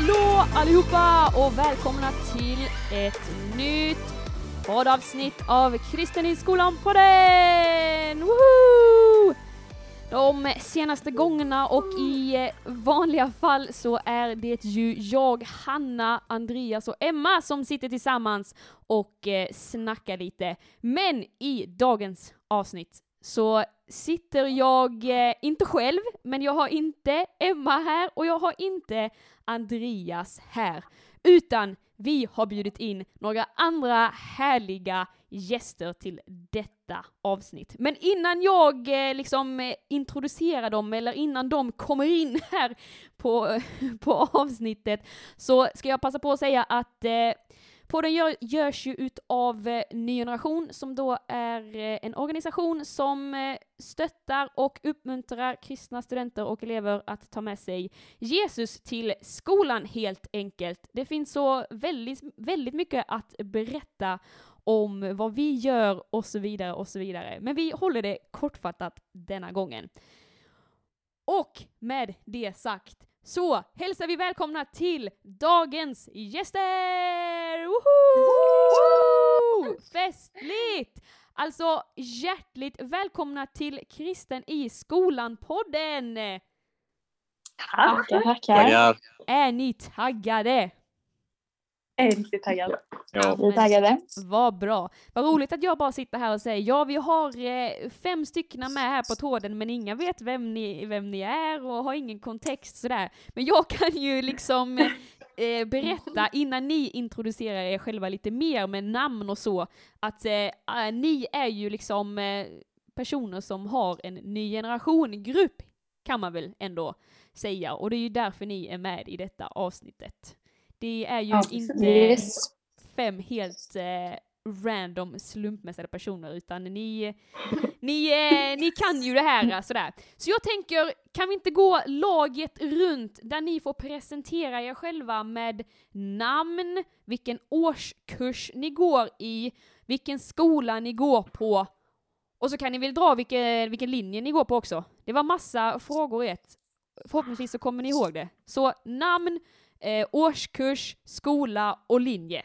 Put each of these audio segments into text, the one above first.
Hallå allihopa och välkomna till ett nytt poddavsnitt av Kristen i skolan podden! Woho! De senaste gångerna och i eh, vanliga fall så är det ju jag, Hanna, Andreas och Emma som sitter tillsammans och eh, snackar lite. Men i dagens avsnitt så sitter jag, eh, inte själv, men jag har inte Emma här och jag har inte Andreas här, utan vi har bjudit in några andra härliga gäster till detta avsnitt. Men innan jag eh, liksom eh, introducerar dem, eller innan de kommer in här på, på avsnittet, så ska jag passa på att säga att eh, Podden gör, görs ju utav eh, Ny Generation som då är eh, en organisation som eh, stöttar och uppmuntrar kristna studenter och elever att ta med sig Jesus till skolan helt enkelt. Det finns så väldigt, väldigt mycket att berätta om vad vi gör och så vidare och så vidare. Men vi håller det kortfattat denna gången. Och med det sagt så hälsar vi välkomna till dagens gäster! Woho! Festligt! Alltså hjärtligt välkomna till Kristen i skolan-podden! Tackar, tackar. Tackar. Är ni taggade? Är riktigt taggad. Ja. Vi är taggade. Vad bra. Vad roligt att jag bara sitter här och säger ja, vi har eh, fem stycken med här på tråden, men ingen vet vem ni, vem ni är och har ingen kontext sådär. Men jag kan ju liksom eh, berätta innan ni introducerar er själva lite mer med namn och så, att eh, eh, ni är ju liksom eh, personer som har en ny generation-grupp, kan man väl ändå säga, och det är ju därför ni är med i detta avsnittet. Det är ju Ja, inte Yes. fem helt eh, random slumpmässiga personer utan ni, ni, eh, ni kan ju det här eh, sådär. Så jag tänker, kan vi inte gå laget runt där ni får presentera er själva med namn, vilken årskurs ni går i, vilken skola ni går på och så kan ni väl dra vilken, vilken linje ni går på också. Det var massa frågor i ett. Förhoppningsvis så kommer ni ihåg det. Så namn, eh, årskurs, skola och linje.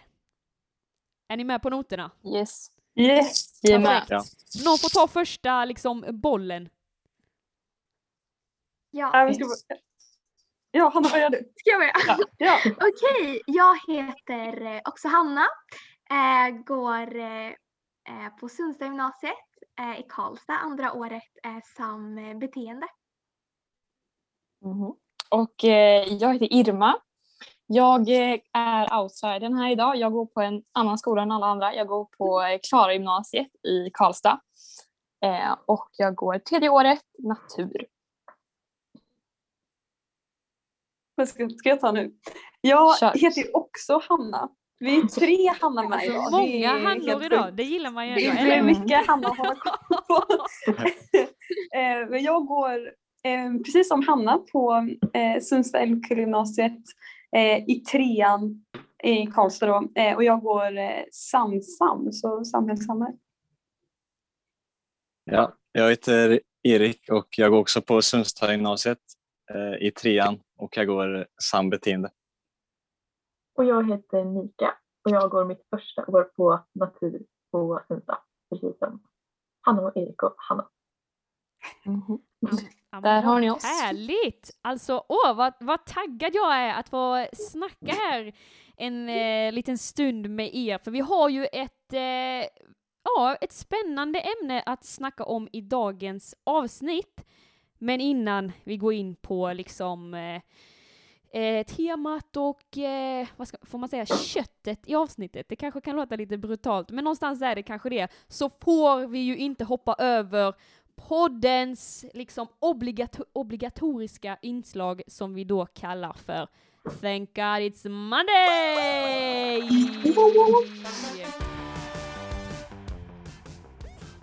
Är ni med på noterna? Yes. Yes. Vi är med. Ja. Någon får ta första liksom bollen. Ja, Ja, Hanna, gör du? ska jag börja? Ja. ja. Okej, jag heter eh, också Hanna. Eh, går eh, på Sundsta gymnasiet eh, i Karlstad, andra året som beteende. Mhm. Och eh, jag heter Irma. Jag eh, är outsidern här idag. Jag går på en annan skola än alla andra. Jag går på eh, Klara gymnasiet i Karlstad. Eh, och jag går tredje året natur. Vad ska, ska jag ta nu? Jag Kör. heter ju också Hanna. Vi är tre Hanna med idag. Alltså, Det många är handlor helt idag, det gillar man ju Det blir Eller? mycket Hanna att hålla koll på. Men jag går precis som Hanna på Sundsta Älvkullagymnasiet eh, i trean i Karlstad då. Eh, och jag går eh, SamSam, så samhällssamhälle. Ja, jag heter Erik och jag går också på Sundsta gymnasiet eh, i trean och jag går sambeteende. Och jag heter Mika och jag går mitt första år på natur på Sundsta, precis som Hanna och Erik och Hanna. Mhm. Ja, Där har ni oss. Härligt! Alltså, åh vad, vad taggad jag är att få snacka här en eh, liten stund med er, för vi har ju ett, eh, ja, ett spännande ämne att snacka om i dagens avsnitt. Men innan vi går in på liksom eh, eh, temat och, eh, vad ska, får man säga, köttet i avsnittet. Det kanske kan låta lite brutalt, men någonstans är det kanske det. Så får vi ju inte hoppa över poddens liksom obligato- obligatoriska inslag som vi då kallar för Thank God It's Monday!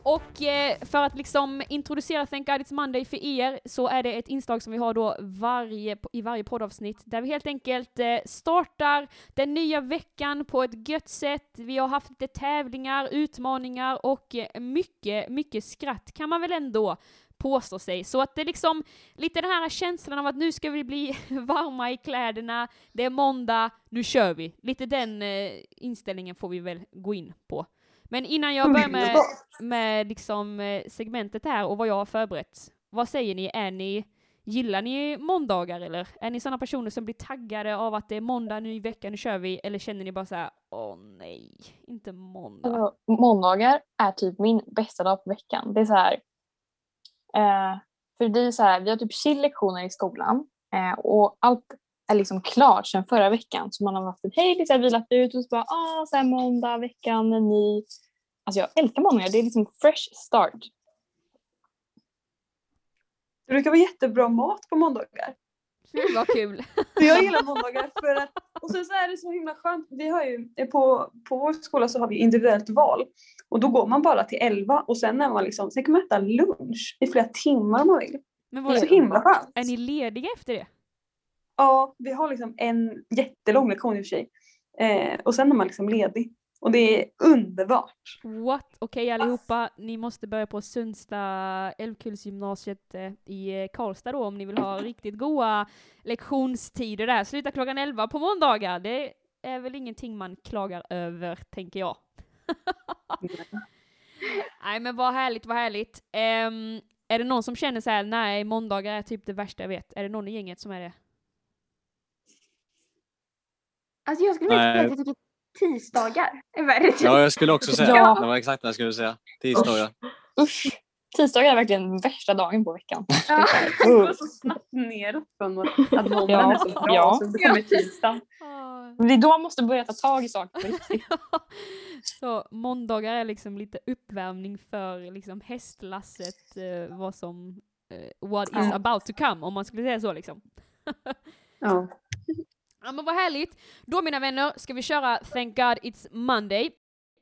Och eh, för att liksom introducera Thank God It's Monday för er så är det ett inslag som vi har då varje, i varje poddavsnitt där vi helt enkelt eh, startar den nya veckan på ett gött sätt. Vi har haft lite tävlingar, utmaningar och eh, mycket, mycket skratt kan man väl ändå påstå sig. Så att det är liksom lite den här känslan av att nu ska vi bli varma i kläderna, det är måndag, nu kör vi. Lite den eh, inställningen får vi väl gå in på. Men innan jag börjar med, med liksom eh, segmentet här och vad jag har förberett, vad säger ni? Är ni Gillar ni måndagar eller? Är ni sådana personer som blir taggade av att det är måndag, nu i veckan, nu kör vi? Eller känner ni bara så här, åh nej, inte måndag? Alltså, måndagar är typ min bästa dag på veckan. Det är så här, eh, för det är så här, vi har typ chill-lektioner i skolan eh, och allt är liksom klart sedan förra veckan. Så man har haft ett hej, liksom, vilat ut och så bara, ah, så här måndag, veckan, en ny. Alltså jag älskar måndagar, det är liksom fresh start. Det brukar vara jättebra mat på måndagar. Gud vad kul! Jag gillar måndagar. För att, och sen så är det så himla skönt. Vi har ju, på, på vår skola så har vi individuellt val. Och då går man bara till 11 och sen är man liksom, sen kan man äta lunch i flera timmar om man vill. Men Det är så himla skönt. är ni lediga efter det? Ja, vi har liksom en jättelång lektion i och för sig. Eh, och sen är man liksom ledig. Och det är underbart. What? Okej allihopa, ni måste börja på Sundsta Älvkullsgymnasiet eh, i eh, Karlstad då om ni vill ha riktigt goda lektionstider där. Sluta klockan 11 på måndagar. Det är väl ingenting man klagar över, tänker jag. Nej men vad härligt, vad härligt. Ehm, är det någon som känner så här, nej måndagar är typ det värsta jag vet? Är det någon i gänget som är det? Alltså jag skulle säga att jag tycker tisdagar är värre. typ. Ja, jag skulle också säga Ja. det. var exakt vad jag skulle säga. Tisdagar. Usch! Tisdagar är verkligen värsta dagen på veckan. Ja. Det går så snabbt ner från att måndagen Ja, är så bra. ja. Så det kommer tisdagen. Det är då man måste börja ta tag i saker på. Så måndagar är liksom lite uppvärmning för liksom hästlasset, eh, vad som, eh, what is about to come, om man skulle säga så liksom. Ja. Ja men vad härligt! Då mina vänner ska vi köra Thank God It's Monday.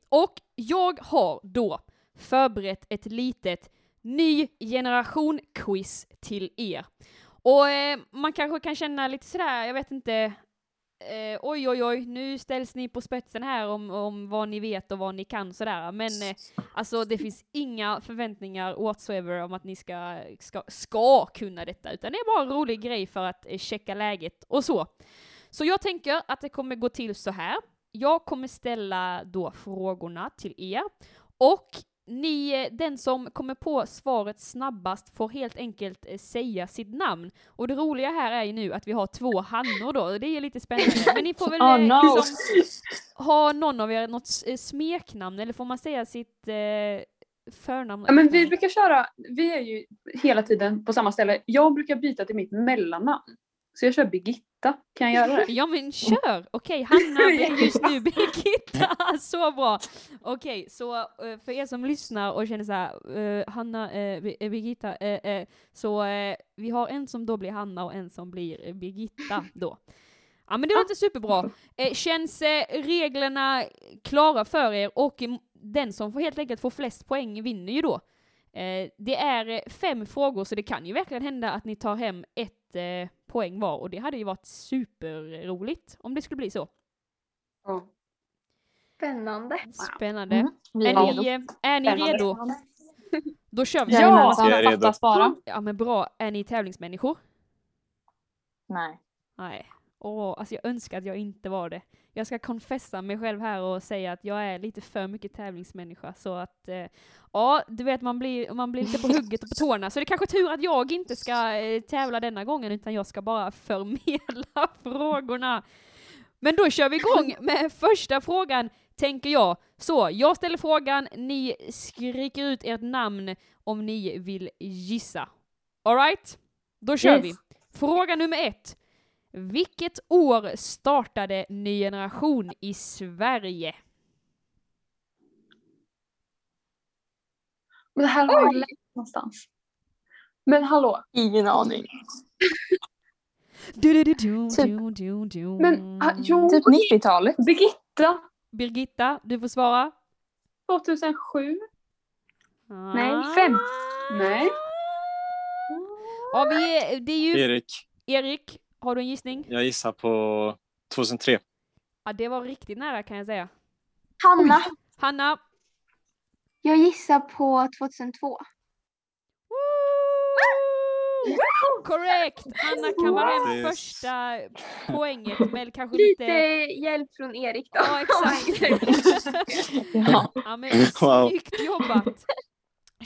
Och jag har då förberett ett litet ny generation-quiz till er. Och eh, man kanske kan känna lite sådär, jag vet inte, eh, oj oj oj, nu ställs ni på spetsen här om, om vad ni vet och vad ni kan sådär. Men eh, alltså det finns inga förväntningar whatsoever om att ni ska, ska, ska kunna detta, utan det är bara en rolig grej för att eh, checka läget och så. Så jag tänker att det kommer gå till så här. Jag kommer ställa då frågorna till er och ni, eh, den som kommer på svaret snabbast får helt enkelt eh, säga sitt namn. Och det roliga här är ju nu att vi har två Hannor då, det är lite spännande. Men ni får väl Oh, no. liksom, ha någon av er något smeknamn, eller får man säga sitt eh, förnamn? Ja, men vi brukar köra, vi är ju hela tiden på samma ställe. Jag brukar byta till mitt mellannamn. Så jag kör Birgitta. Kan jag göra det? Ja men kör! Okej, Hanna blir just nu Birgitta, så bra! Okej, så eh, för er som lyssnar och känner så här, eh, Hanna, eh, Bir- Birgitta, eh, så vi har en som då blir Hanna och en som blir Birgitta då. Ja men det låter superbra. Känns reglerna klara för er och den som får helt enkelt får flest poäng vinner ju då. Det är fem frågor så det kan ju verkligen hända att ni tar hem ett poäng var och det hade ju varit superroligt om det skulle bli så. Ja. Spännande. Spännande. Mm, Är, ni, är ni Spännande. redo? Då kör vi. Jajamensan, Jag är redo. Ja men bra, är ni tävlingsmänniskor? Nej. Nej. Åh, alltså jag önskar att jag inte var det. Jag ska konfessa mig själv här och säga att jag är lite för mycket tävlingsmänniska så att eh, ja, du vet man blir, man blir lite på hugget och på tårna så det är kanske tur att jag inte ska eh, tävla denna gången utan jag ska bara förmedla frågorna. Men då kör vi igång med första frågan, tänker jag. Så, jag ställer frågan, ni skriker ut ert namn om ni vill gissa. Alright? Då kör Yes. vi. Fråga nummer ett. Vilket år startade Ny Generation i Sverige? Men det här har jag läst någonstans. Men hallå. Ingen aning. Du, du, du, du, Typ- du, du. Men ah, jo, Typ 90-talet. Birgitta Birgitta, du får svara. 2007. Nej, Ah. fem. Nej. Ja, vi det är ju Erik, Erik, har du en gissning? jag gissar på 2003. Ja, det var riktigt nära kan jag säga. Hanna, Hanna, jag gissar på 2002. Correct! Hanna kammar hem Grattis. första poänget med kanske Lite lite... hjälp från Erik då. Ja, exakt. Ja. Ja, men Wow. snyggt jobbat!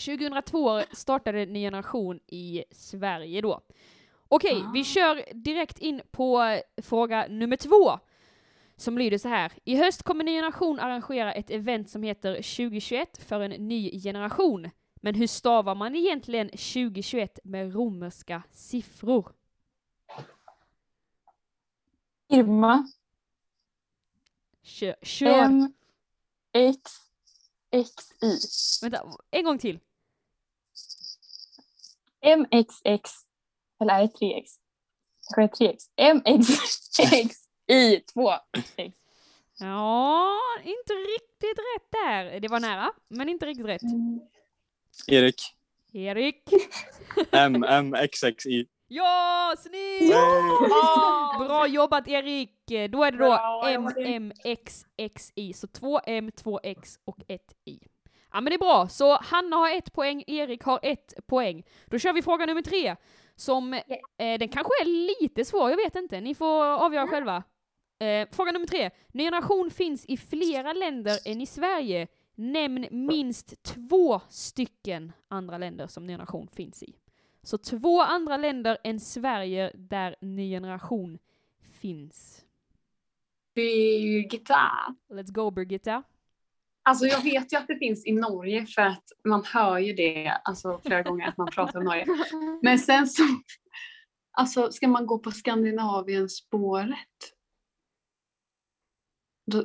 2002 startade Ny Generation i Sverige då. Okej, vi kör direkt in på fråga nummer två. Som lyder så här. I höst kommer Ny Generation arrangera ett event som heter 2021 för en ny generation. Men hur stavar man egentligen 2021 med romerska siffror? Irma. Kör. kör. M. X. X. I. Vänta, en gång till. M. X. X. Eller är det 3X? Kanske är det 3X. M. X. X. I. 2. X. Ja, inte riktigt rätt där. Det var nära, men inte riktigt rätt. Erik. Erik. M, M, X, X, I. Ja, snyggt! Bra jobbat Erik! Då är det då. MMXXI, så 2M, 2X och 1 I. Ja men det är bra, så Hanna har ett poäng, Erik har ett poäng. Då kör vi fråga nummer tre, som, eh, den kanske är lite svår, jag vet inte, ni får avgöra själva. Eh, fråga nummer tre, Ny generation finns i flera länder än i Sverige. Nämn minst två stycken andra länder som Ny generation finns i. Så två andra länder än Sverige där Ny generation finns. Birgitta. Let's go Birgitta. Alltså jag vet ju att det finns i Norge för att man hör ju det alltså, flera gånger att man pratar om Norge. Men sen så, alltså ska man gå på Skandinavien spåret. Då,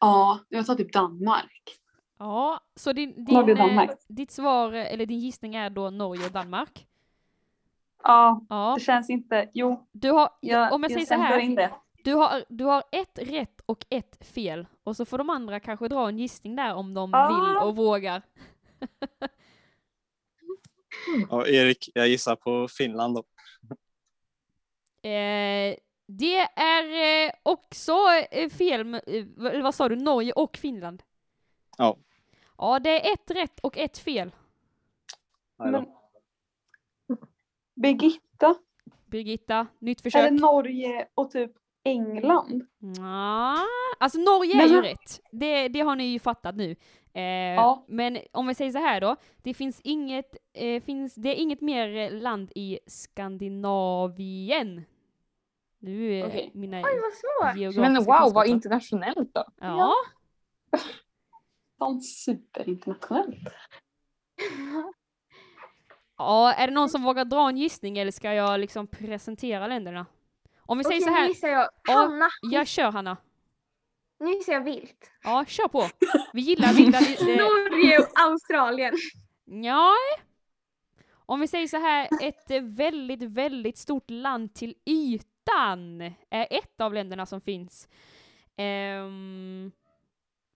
ja, jag tar typ Danmark. Ja, så din, din, Norge eh, Danmark. ditt svar, eller din gissning är då Norge och Danmark? Ja, Ja, det känns inte, jo, du har, jag, om jag säger så här, in det. Du har, du har ett rätt och ett fel. Och så får de andra kanske dra en gissning där om de Ah. vill och vågar. Och Erik, jag gissar på Finland då. Eh, det är eh, också eh, fel, eh, vad- sa du, Norge och Finland? Ja. Ja, det är ett rätt och ett fel. Men, Birgitta, Birgitta, nytt är försök. det Norge och typ England? Ja, alltså Norge är ju rätt. Det, det har ni ju fattat nu. Eh, Ja. Men om vi säger så här då, det finns inget, eh, finns, det är inget mer land i Skandinavien. Nu är Okej. mina Oj, vad svårt. geografiska Men wow, kunskaper. vad internationellt då. Ja, Sånt superinternationellt. ja, är det någon som vågar dra en gissning eller ska jag liksom presentera länderna? Om vi säger Okej, så nu här, gissar jag. Ja. Hanna. jag kör Hanna. Nu gissar jag vilt. Ja, kör på. Vi gillar vilda... eh, Norge och Australien. Ja. Om vi säger så här, ett eh, väldigt, väldigt stort land till ytan är ett av länderna som finns. Ehm,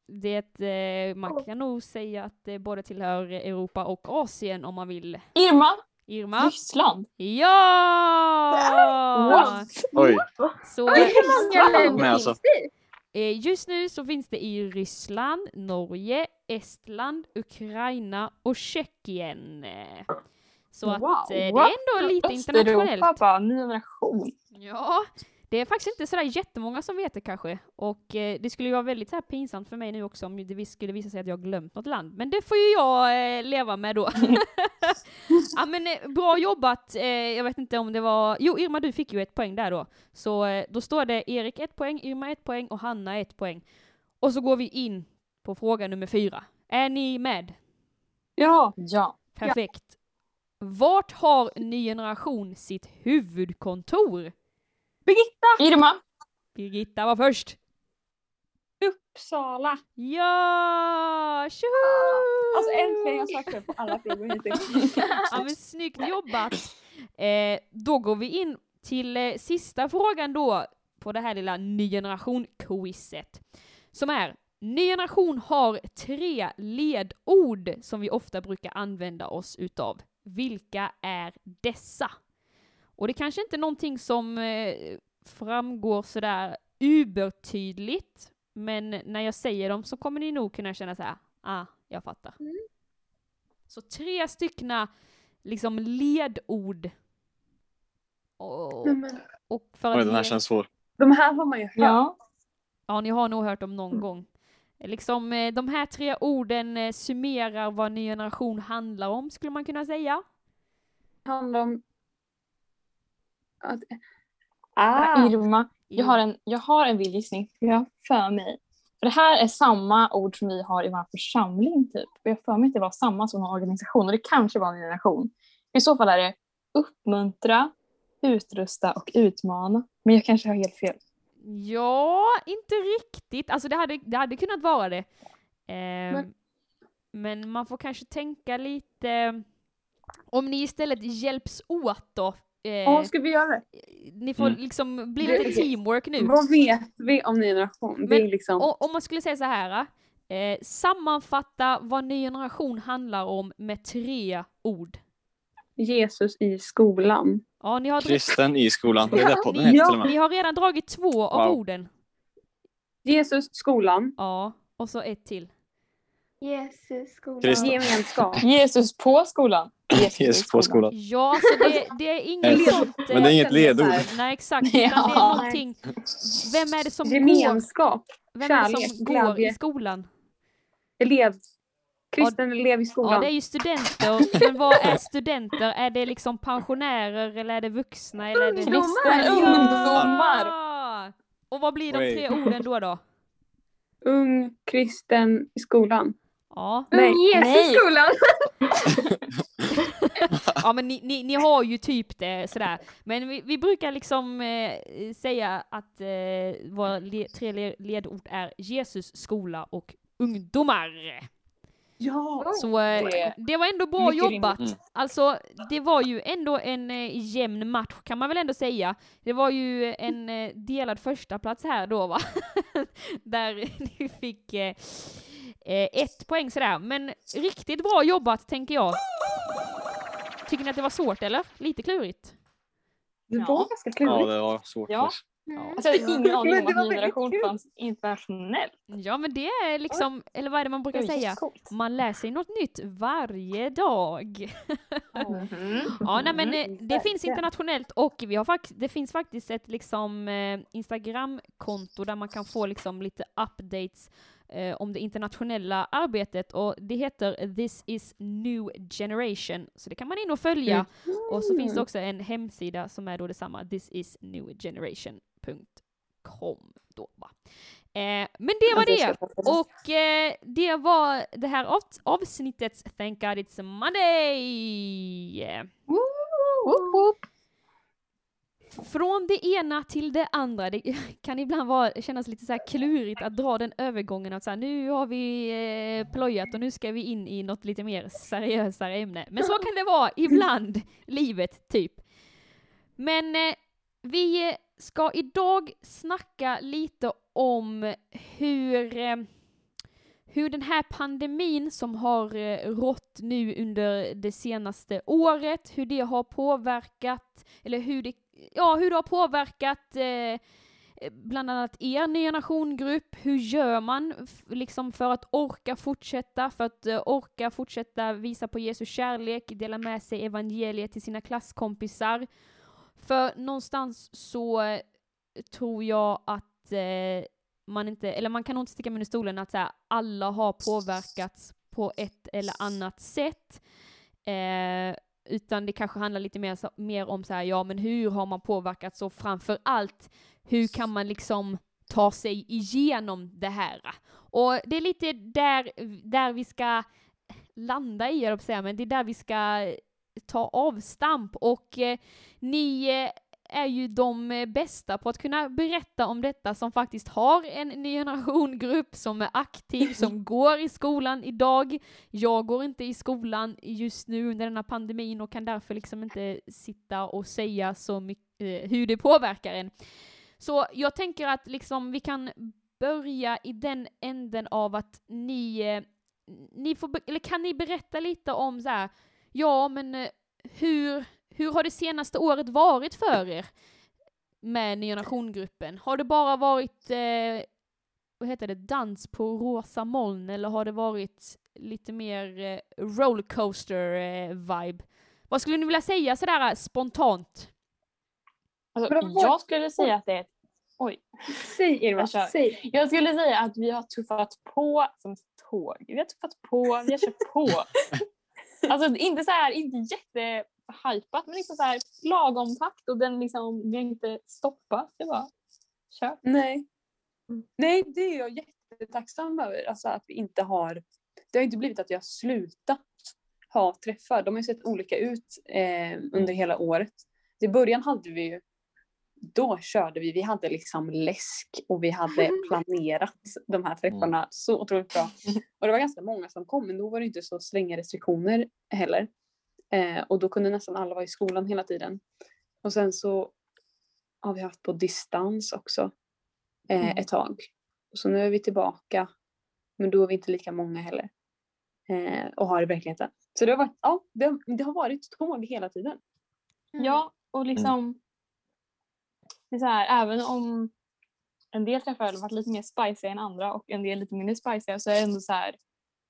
det, eh, man kan nog säga att det både tillhör Europa och Asien om man vill. Irma. Irma? Ryssland. Ja! What? Oj, Så hur många länder Men finns alltså- det eh, just nu så finns det i Ryssland, Norge, Estland, Ukraina och Tjeckien. Så att Wow, eh, det är ändå lite internationellt. Östeuropa bara, ny generation. Ja, det är faktiskt inte sådär jättemånga som vet det kanske. Och eh, det skulle ju vara väldigt så pinsamt för mig nu också om det skulle visa sig att jag har glömt något land. Men det får ju jag eh, leva med då. ja men eh, bra jobbat. Eh, jag vet inte om det var... Jo Irma du fick ju ett poäng där då. Så eh, då står det Erik ett poäng, Irma ett poäng och Hanna ett poäng. Och så går vi in på fråga nummer fyra. Är ni med? Ja, Ja. Perfekt. Vart har Ny Generation sitt huvudkontor? Birgitta Irma. Birgitta var först. Uppsala. Ja! Tjoho! Alltså äntligen jag svarade på alla frågor hittills. Ja men snyggt jobbat! Eh, då går vi in till eh, sista frågan då på det här lilla ny generation-quizet. Som är, ny generation har tre ledord som vi ofta brukar använda oss utav. Vilka är dessa? Och det kanske inte är någonting som eh, framgår sådär ubertydligt, men när jag säger dem så kommer ni nog kunna känna så här, ah, jag fattar. Så tre styckna liksom ledord. Och, och för Oj, att den här ge- känns svår. de här har man ju hört. Ja. Ja, ni har nog hört dem någon gång. Liksom, eh, de här tre orden eh, summerar vad ny generation handlar om, skulle man kunna säga. Det handlar om... Ah, Irma, jag har en, jag har en vild gissning. Jag har för mig. För det här är samma ord som vi har i vår församling typ. Och jag för mig att det var samma som en organisation och det kanske var en generation. I så fall är det uppmuntra, utrusta och utmana. Men jag kanske har helt fel. Ja, inte riktigt. Alltså det hade, det hade kunnat vara det. Ehm, Men- men man får kanske tänka lite... Om ni istället hjälps åt då. Eh, vad ska vi göra? ni får Mm. liksom bli Det- lite teamwork nu. Vad vet vi om ny generation? det Men- liksom... Och, om man skulle säga så här. Eh, sammanfatta vad ny generation handlar om med tre ord. Jesus i skolan. Ja, ni har, Kristen i skolan. Det är det podden heter ni har redan dragit två av Wow. orden. Jesus, skolan, Ja, och så ett till. Jesus skola. Kristen. gemenskap. Jesus på skolan. Jesus, i Jesus på skolan. Ja, så det, det är inget sånt... Men det är inget ledord. Nej, exakt. Utan det är Ja. någonting... Vem är det som går, Gemenskap. vem är det som går glädje. i skolan? Elev. Kristen elev i Ja, skolan. det är ju studenter. Men vad är studenter? Är det liksom pensionärer eller är det vuxna? Eller är det... Ungdomar. Ja! Och vad blir de tre orden då? då? Ung kristen i skolan. Ja, Nej. Ung Jesus Nej. skolan. ja men ni, ni, ni har ju typ det sådär. Men vi, vi brukar liksom eh, säga att eh, våra le, tre le, ledord är Jesus, skola och ungdomar. Ja. Så eh, Det- var ändå bra mycket jobbat. rimligt. Alltså, det var ju ändå en eh, jämn match kan man väl ändå säga. Det var ju en eh, delad första plats här då va? Där ni fick eh, ett poäng sådär. Men riktigt bra jobbat tänker jag. Tycker ni att det var svårt eller? Lite klurigt? Det Ja. var ganska Ja, klurigt. det var svårt. Ja. faktiskt. Mm. Alltså, jag hade ingen aning om att generation fanns internationellt. Ja men det är liksom, eller vad är det man brukar Det säga? jättecoolt. Man lär sig något nytt varje dag. Mhm. Ja, nej, men eh, Mm, det finns internationellt och vi har fakt- det finns faktiskt ett liksom eh, Instagramkonto där man kan få liksom lite updates eh, om det internationella arbetet och det heter This is new generation. Så det kan man in och följa. Och så finns det också en hemsida som är då detsamma, thisisnewgeneration.com då va. Eh, men det var det! Och eh, det var det här av avsnittets Thank God It's Monday! Woop, woop. Från det ena till det andra, det kan ibland vara, kännas lite så här klurigt att dra den övergången att så här, nu har vi eh, plojat och nu ska vi in i något lite mer seriösare ämne. Men så kan det vara ibland, livet typ. Men eh, vi ska idag snacka lite om hur, eh, hur den här pandemin som har eh, rått nu under det senaste året, hur det har påverkat, eller hur det, ja, hur det har påverkat eh, bland annat er nya generationgrupp. Hur gör man liksom för att orka fortsätta, för att eh, orka fortsätta visa på Jesu kärlek, dela med sig evangeliet till sina klasskompisar. För någonstans så eh, tror jag att eh, man inte, eller man kan nog inte sticka under stolen att så här, alla har påverkats på ett eller annat sätt. Eh, utan det kanske handlar lite mer, så- mer om så här, ja men hur har man påverkats? Och framför allt hur kan man liksom ta sig igenom det här? Och det är lite där, där vi ska landa i, jag säga, men det är där vi ska ta avstamp. Och eh, ni eh, är ju de eh, bästa på att kunna berätta om detta som faktiskt har en ny generationgrupp som är aktiv, som går i skolan idag. Jag går inte i skolan just nu under denna pandemin och kan därför liksom inte sitta och säga så mycket eh, hur det påverkar en. Så jag tänker att liksom vi kan börja i den änden av att ni, eh, ni får, eller kan ni berätta lite om så här, ja men hur, hur har det senaste året varit för er med Ny Generation-gruppen? Har det bara varit, eh, vad heter det, dans på rosa moln eller har det varit lite mer eh, rollercoaster eh, vibe? Vad skulle ni vilja säga sådär spontant? Alltså, jag skulle säga att det är ett... Oj. Säg Irma, Jag säg. Jag skulle säga att vi har tuffat på som tåg. Vi har tuffat på, vi har kört på. alltså inte så här, inte jättehypat men liksom så här lagom takt och den liksom, vi har inte stoppat. Det var kört. Nej. Mm. Nej, det är jag jättetacksam över. Alltså att vi inte har... Det har inte blivit att har slutat ha träffar. De har ju sett olika ut eh, under hela året. I början hade vi ju... Då körde vi. Vi hade liksom läsk och vi hade planerat de här träffarna så otroligt bra. Och det var ganska många som kom, men då var det inte så stränga restriktioner heller. Eh, och då kunde nästan alla vara i skolan hela tiden. Och sen så har vi haft på distans också eh, Mm. ett tag. Så nu är vi tillbaka, men då är vi inte lika många heller. Eh, och har i verkligheten. Så det har varit, ja, det, det har varit tåg hela tiden. Mm. Ja, och liksom... Det är så här, även om en del träffar har varit lite mer spicy än andra och en del lite mindre spicy så är det ändå så här...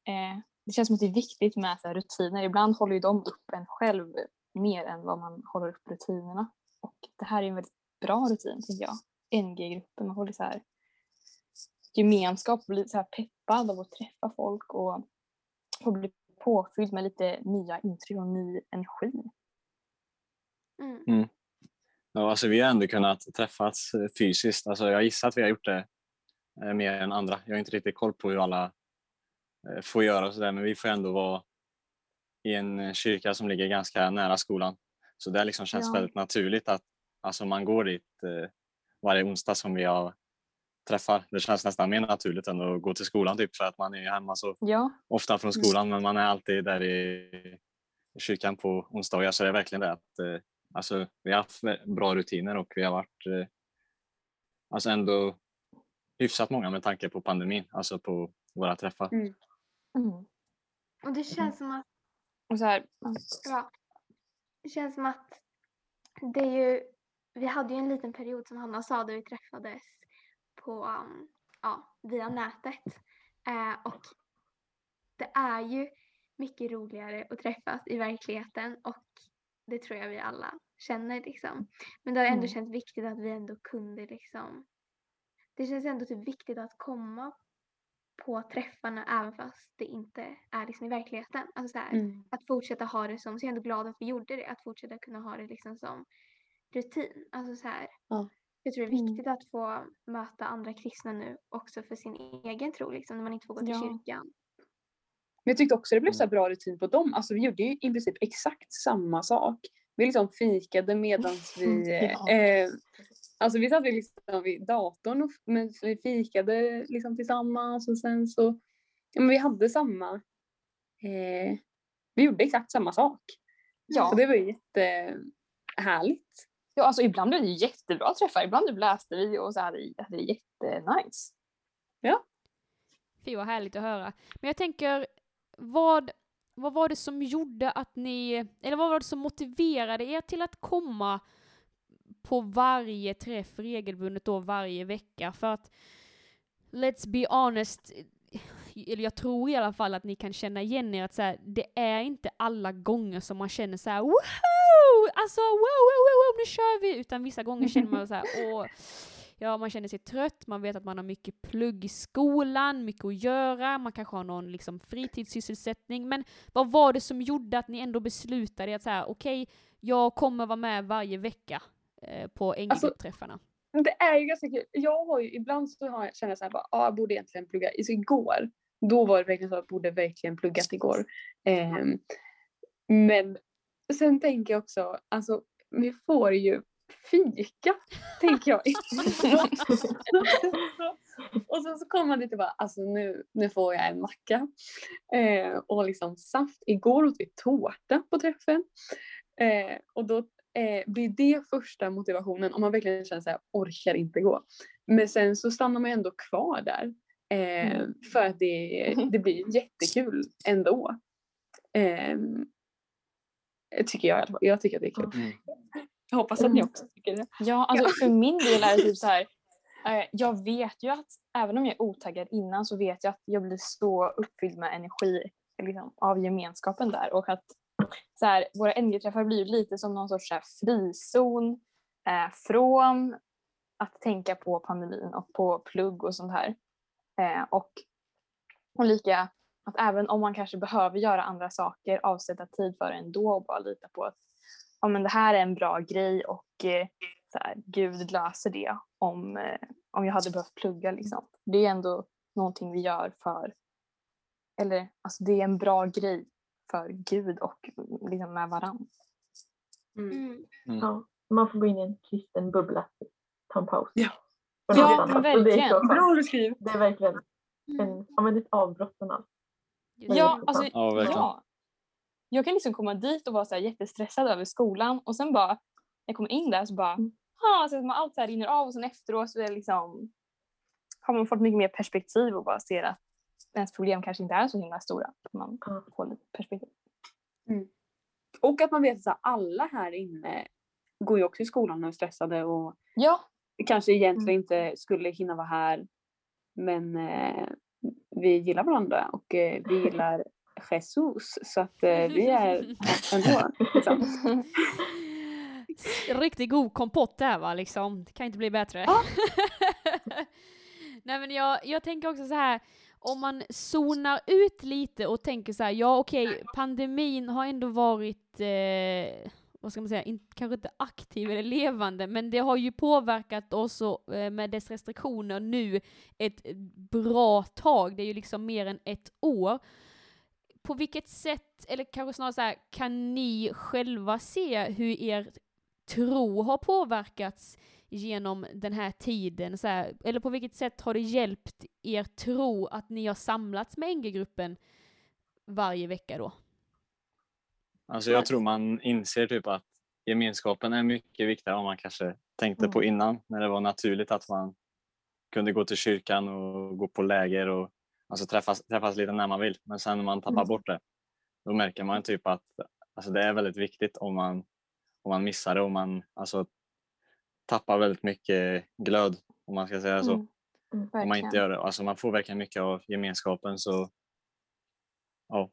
Eh, det känns som att det är viktigt med så här, rutiner. Ibland håller ju de upp en själv mer än vad man håller upp rutinerna. Och det här är en väldigt bra rutin, tycker jag. NG-gruppen, man lite så här gemenskap och bli så här peppad av att träffa folk och få bli påfylld med lite nya intryck och ny energi. Mm. Ja, alltså, vi har ändå kunnat träffas fysiskt. Alltså, jag gissar att vi har gjort det eh, mer än andra. Jag har inte riktigt koll på hur alla eh, får göra sådär, men vi får ändå vara i en eh, kyrka som ligger ganska nära skolan. Så det liksom känns Ja. väldigt naturligt att alltså, man går dit eh, varje onsdag som vi har träffar. Det känns nästan mer naturligt än att gå till skolan typ för att man är hemma så Ja, ofta från skolan men man är alltid där i, i kyrkan på onsdagar så det är verkligen det att eh, alltså, vi har haft bra rutiner och vi har varit eh, alltså ändå hyfsat många med tanke på pandemin, alltså på våra träffar. Mm. Mm. Och det känns som att och så här, Ja. Det känns som att det är ju, vi hade ju en liten period som Hanna sa där vi träffades på, um, ja, via nätet. Eh, och det är ju mycket roligare att träffas i verkligheten och det tror jag vi alla känner liksom. Men det har ändå Mm. känts viktigt att vi ändå kunde liksom, det känns ändå typ viktigt att komma på träffarna även fast det inte är liksom i verkligheten. Alltså så här, Mm. att fortsätta ha det som, så jag är ändå glad att vi gjorde det, att fortsätta kunna ha det liksom som rutin. Alltså så här, Ja. jag tror det är Mm. viktigt att få möta andra kristna nu också för sin egen tro, liksom, när man inte får gå till Ja. kyrkan. Men jag tyckte också det blev så här bra rutin på dem. Alltså vi gjorde ju i princip exakt samma sak. Vi liksom fikade medan vi... Ja. Eh, alltså vi satt ju liksom vid datorn och men vi fikade liksom tillsammans och sen så... Ja, men vi hade samma... Eh, vi gjorde exakt samma sak. ja. Och det var jättehärligt. ja, alltså ibland blev det jättebra träffar, ibland typ läste vi och så hade vi det jättenice. Fy vad härligt att höra. Men jag tänker, vad, vad var det som gjorde att ni, eller vad var det som motiverade er till att komma på varje träff regelbundet då varje vecka? För att, let's be honest, eller jag tror i alla fall att ni kan känna igen er att så här, det är inte alla gånger som man känner så här woho! Alltså wow, wow, wow, wow, nu kör vi! Utan vissa gånger känner man så här, åh, Ja, man känner sig trött, man vet att man har mycket plugg i skolan, mycket att göra, man kanske har någon liksom fritidssysselsättning. Men vad var det som gjorde att ni ändå beslutade att så här, okej, jag kommer vara med varje vecka eh, på NG-träffarna? Det är ju ganska kul. Jag har ju, ibland så har jag, känner jag så här, bara, ah, jag borde egentligen plugga. Så igår, då var det verkligen så att jag borde verkligen pluggat igår. Ehm, men sen tänker jag också, alltså vi får ju fika, tänker jag. och sen så kommer man dit och bara, alltså nu, nu får jag en macka. Eh, och liksom saft. Igår åt vi tårta på träffen. Eh, och då eh, blir det första motivationen om man verkligen känner så här, orkar inte gå. Men sen så stannar man ändå kvar där. Eh, För att det, det blir jättekul ändå. Eh, tycker jag i alla fall. Jag tycker att det är kul. Mm. Jag hoppas att ni också tycker det. Ja, alltså för min del är det typ så här. eh, Jag vet ju att även om jag är otaggad innan så vet jag att jag blir så uppfylld med energi liksom, av gemenskapen där och att så här, våra NG-träffar blir ju lite som någon sorts så här, frizon eh, från att tänka på pandemin och på plugg och sånt här. Eh, och, och lika att även om man kanske behöver göra andra saker, avsätta tid för det ändå och bara lita på att ja, men det här är en bra grej och eh, så här, Gud löser det om, eh, om jag hade behövt plugga. Liksom. Det är ändå någonting vi gör för, eller alltså det är en bra grej för Gud och liksom med varandra. Mm. Mm. Mm. Ja, man får gå in i en kristen bubbla. Ta en paus. Ja. Ja, men det verkligen. så skönt. Bra beskrivet. Det är verkligen Mm. en, ja, men ett avbrott från allt. Ja, det. alltså, Ja, ja. Jag kan liksom komma dit och vara så här jättestressad över skolan och sen bara, när jag kommer in där så bara, Mm. ha, så att man allt så här rinner av och sen efteråt så är det liksom, har man fått mycket mer perspektiv och bara ser att ens problem kanske inte är så himla stora. Man Ja. får lite perspektiv. Och att man vet att alla här inne går ju också i skolan och är stressade och Ja, kanske egentligen Mm. inte skulle hinna vara här. Men eh, vi gillar varandra och eh, vi gillar Jesus så att eh, vi är ändå. Liksom. Riktigt god kompott där va, liksom. Det kan inte bli bättre. Ja. Nej men jag, jag tänker också så här, om man zonar ut lite och tänker så här, ja okej, pandemin har ändå varit, eh, vad ska man säga, in, kanske inte aktiv eller levande, men det har ju påverkat oss och, eh, med dess restriktioner nu ett bra tag, det är ju liksom mer än ett år. På vilket sätt, eller kanske snarare så här, kan ni själva se hur er tro har påverkats genom den här tiden? Så här, eller på vilket sätt har det hjälpt er tro att ni har samlats med NG-gruppen varje vecka då? Alltså jag tror man inser typ att gemenskapen är mycket viktigare än man kanske tänkte Mm. på innan när det var naturligt att man kunde gå till kyrkan och gå på läger och alltså träffas, träffas lite när man vill. Men sen när man tappar Mm. bort det då märker man typ att alltså det är väldigt viktigt om man, om man missar det och man alltså, tappar väldigt mycket glöd om man ska säga så. Mm, Om man inte gör det. Alltså man får verkligen mycket av gemenskapen så ja.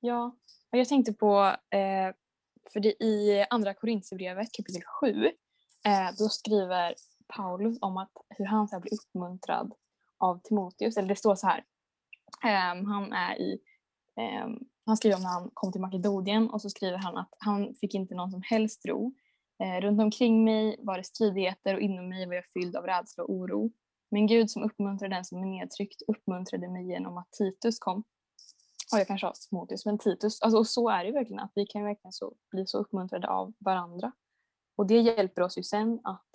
Ja, och jag tänkte på, eh, för det i andra Korinthierbrevet kapitel 7, eh, då skriver Paulus om att hur han så blir uppmuntrad av Timoteus, eller det står så här, ehm, han är i, ehm, han skriver om när han kom till Makedonien och så skriver han att han fick inte någon som helst ro. Eh, runt omkring mig var det stridigheter och inom mig var jag fylld av rädsla och oro. Men Gud som uppmuntrar den som är nedtryckt uppmuntrade mig genom att Titus kom. Ja, jag kanske har Timoteus, men Titus. Alltså, och så är det ju verkligen, att vi kan verkligen så, bli så uppmuntrade av varandra. Och det hjälper oss ju sen att,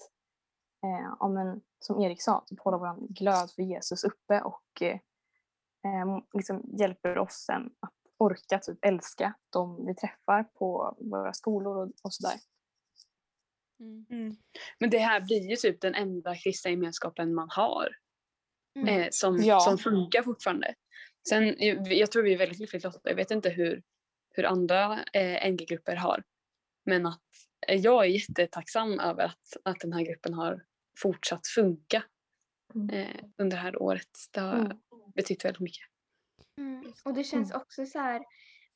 eh, ja, men, som Erik sa, typ hålla vår glöd för Jesus uppe och eh, eh, liksom hjälper oss sen att orka typ älska de vi träffar på våra skolor och, och sådär. Mm. Men det här blir ju typ den enda kristna gemenskapen man har. Mm. Eh, som, Ja. som funkar fortfarande. Sen, jag, jag tror vi är väldigt lyckligt lottade. Jag vet inte hur, hur andra eh, NG-grupper har. Men att eh, jag är jättetacksam över att, att den här gruppen har fortsatt funka Mm. eh, under det här året. Det har Mm. betytt väldigt mycket. Mm. Och det känns också så här,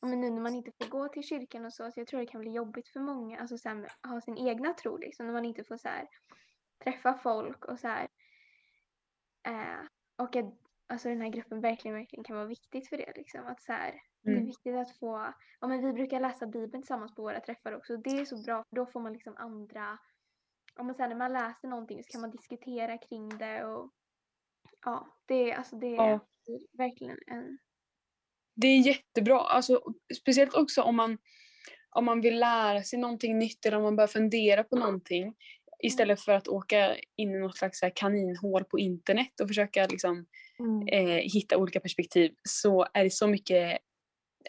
men nu när man inte får gå till kyrkan och så, så jag tror det kan bli jobbigt för många, alltså så här, ha sin egna tro liksom, när man inte får så här, träffa folk och så här. Eh, och att alltså, den här gruppen verkligen, verkligen kan vara viktigt för det liksom. Att så här, Det är Mm. viktigt att få, ja men vi brukar läsa Bibeln tillsammans på våra träffar också. Det är så bra för då får man liksom andra, ja men sen när man läser någonting så kan man diskutera kring det och ja, det är alltså det är Ja. verkligen en Det är jättebra. Alltså, speciellt också om man, om man vill lära sig någonting nytt eller om man börjar fundera på någonting. Istället för att åka in i något slags kaninhål på internet och försöka liksom, eh, hitta olika perspektiv så är det så mycket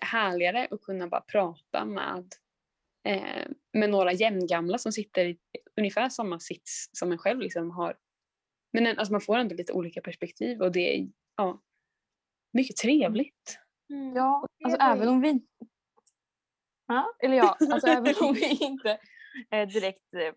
härligare att kunna bara prata med, eh, med några jämngamla som sitter i ungefär samma sits som en själv liksom har. Men en- alltså, man får ändå lite olika perspektiv och det är ja, mycket trevligt. Mm. Ja, alltså ju- även om vi... Ja, eller ja, alltså även om vi inte eh, direkt eh,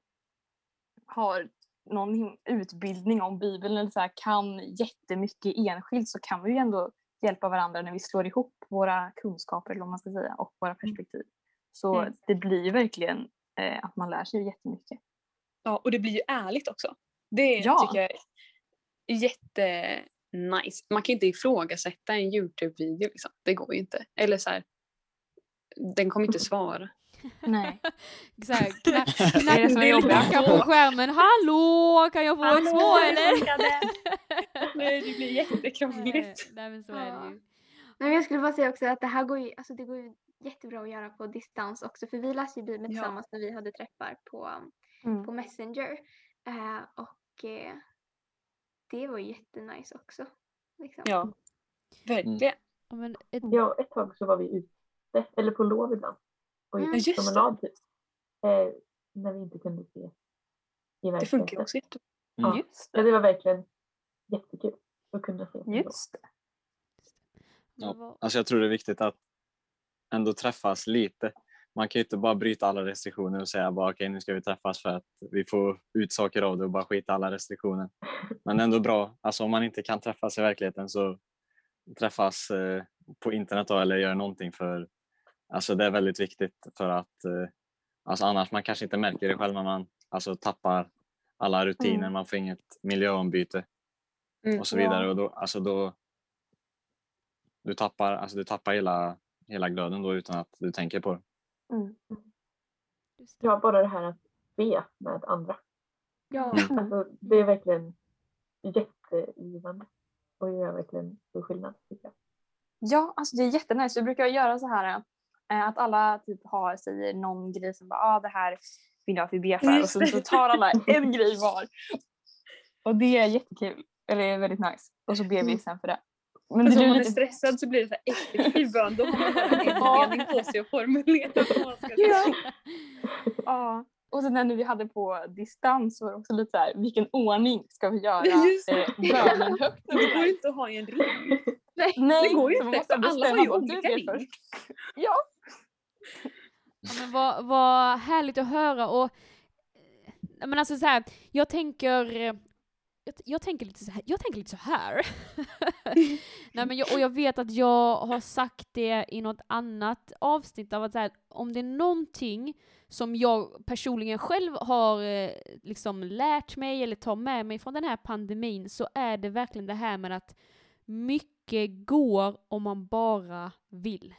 har någon utbildning om Bibeln eller så här, kan jättemycket enskilt så kan vi ju ändå hjälpa varandra när vi slår ihop våra kunskaper eller vad man ska säga och våra perspektiv. Så Mm. det blir ju verkligen eh, att man lär sig jättemycket. Ja, och det blir ju ärligt också. Det Ja. tycker jag är jättenice. Man kan inte ifrågasätta en Youtube-video liksom. Det går ju inte. Eller så här, den kommer inte svara. Nej. Så här, kna, Det är det som är knacka på skärmen. Hallå, kan jag få ett svar eller? Nej, det blir jättekrångligt. Nej men så är det ju. Men jag skulle bara säga också att det här går ju, alltså det går ju jättebra att göra på distans också för vi läste ju Bibeln Ja. tillsammans när vi hade träffar på, Mm. på Messenger. Eh, och eh, det var jättenice också. Liksom. Ja, verkligen. Ja, men ett, Ja, ett tag så var vi ute, eller på lov ibland. Och Mm. gick Just det. promenad typ. Eh, när vi inte kunde se i Det funkar verkligheten. också jättebra. Mm. Just Ja, det. det var verkligen jättekul att kunna se. Just det. Ja. Alltså jag tror det är viktigt att ändå träffas lite. Man kan ju inte bara bryta alla restriktioner och säga bara okej nu ska vi träffas för att vi får ut saker av det och bara skita alla restriktioner. Men ändå bra, alltså om man inte kan träffas i verkligheten så träffas eh, på internet då, eller gör någonting för alltså det är väldigt viktigt för att eh, alltså annars man kanske inte märker det själv när man alltså tappar alla rutiner, Mm. man får inget miljöombyte Mm. och så vidare och då, alltså då du tappar, alltså du tappar hela, hela glöden då utan att du tänker på det. Mm. just det. Ja, bara det här att be med andra. Ja. Mm. Alltså, det är verkligen jättegivande och gör verkligen stor skillnad tycker jag. Ja, alltså det är jättenice. Vi brukar göra så här eh, att alla typ har, säger någon grej som bara ah, det här vill jag att vi ber för och så, så tar alla en grej var. Och det är jättekul. Eller det är väldigt nice. Och så ber vi sen för det. Men det om man är lite... stressad så blir det så här effektiv bön. Då har man en mening på sig att formulera vad man ska Ja. säga. Ja. Och sen när vi hade på distans var det också lite så här, vilken ordning ska vi göra eh, bönen högt? Det går ju inte att ha i en ring. Nej, det går ju inte, måste för alla har ju olika ring. först. Ja. Ja, men vad, vad härligt att höra och eh, men alltså så här, jag tänker jag, jag tänker lite så här, jag tänker lite så här. Nej men jag, och jag vet att jag har sagt det i något annat avsnitt av att här, om det är någonting som jag personligen själv har eh, liksom lärt mig eller tar med mig från den här pandemin så är det verkligen det här med att mycket går om man bara vill.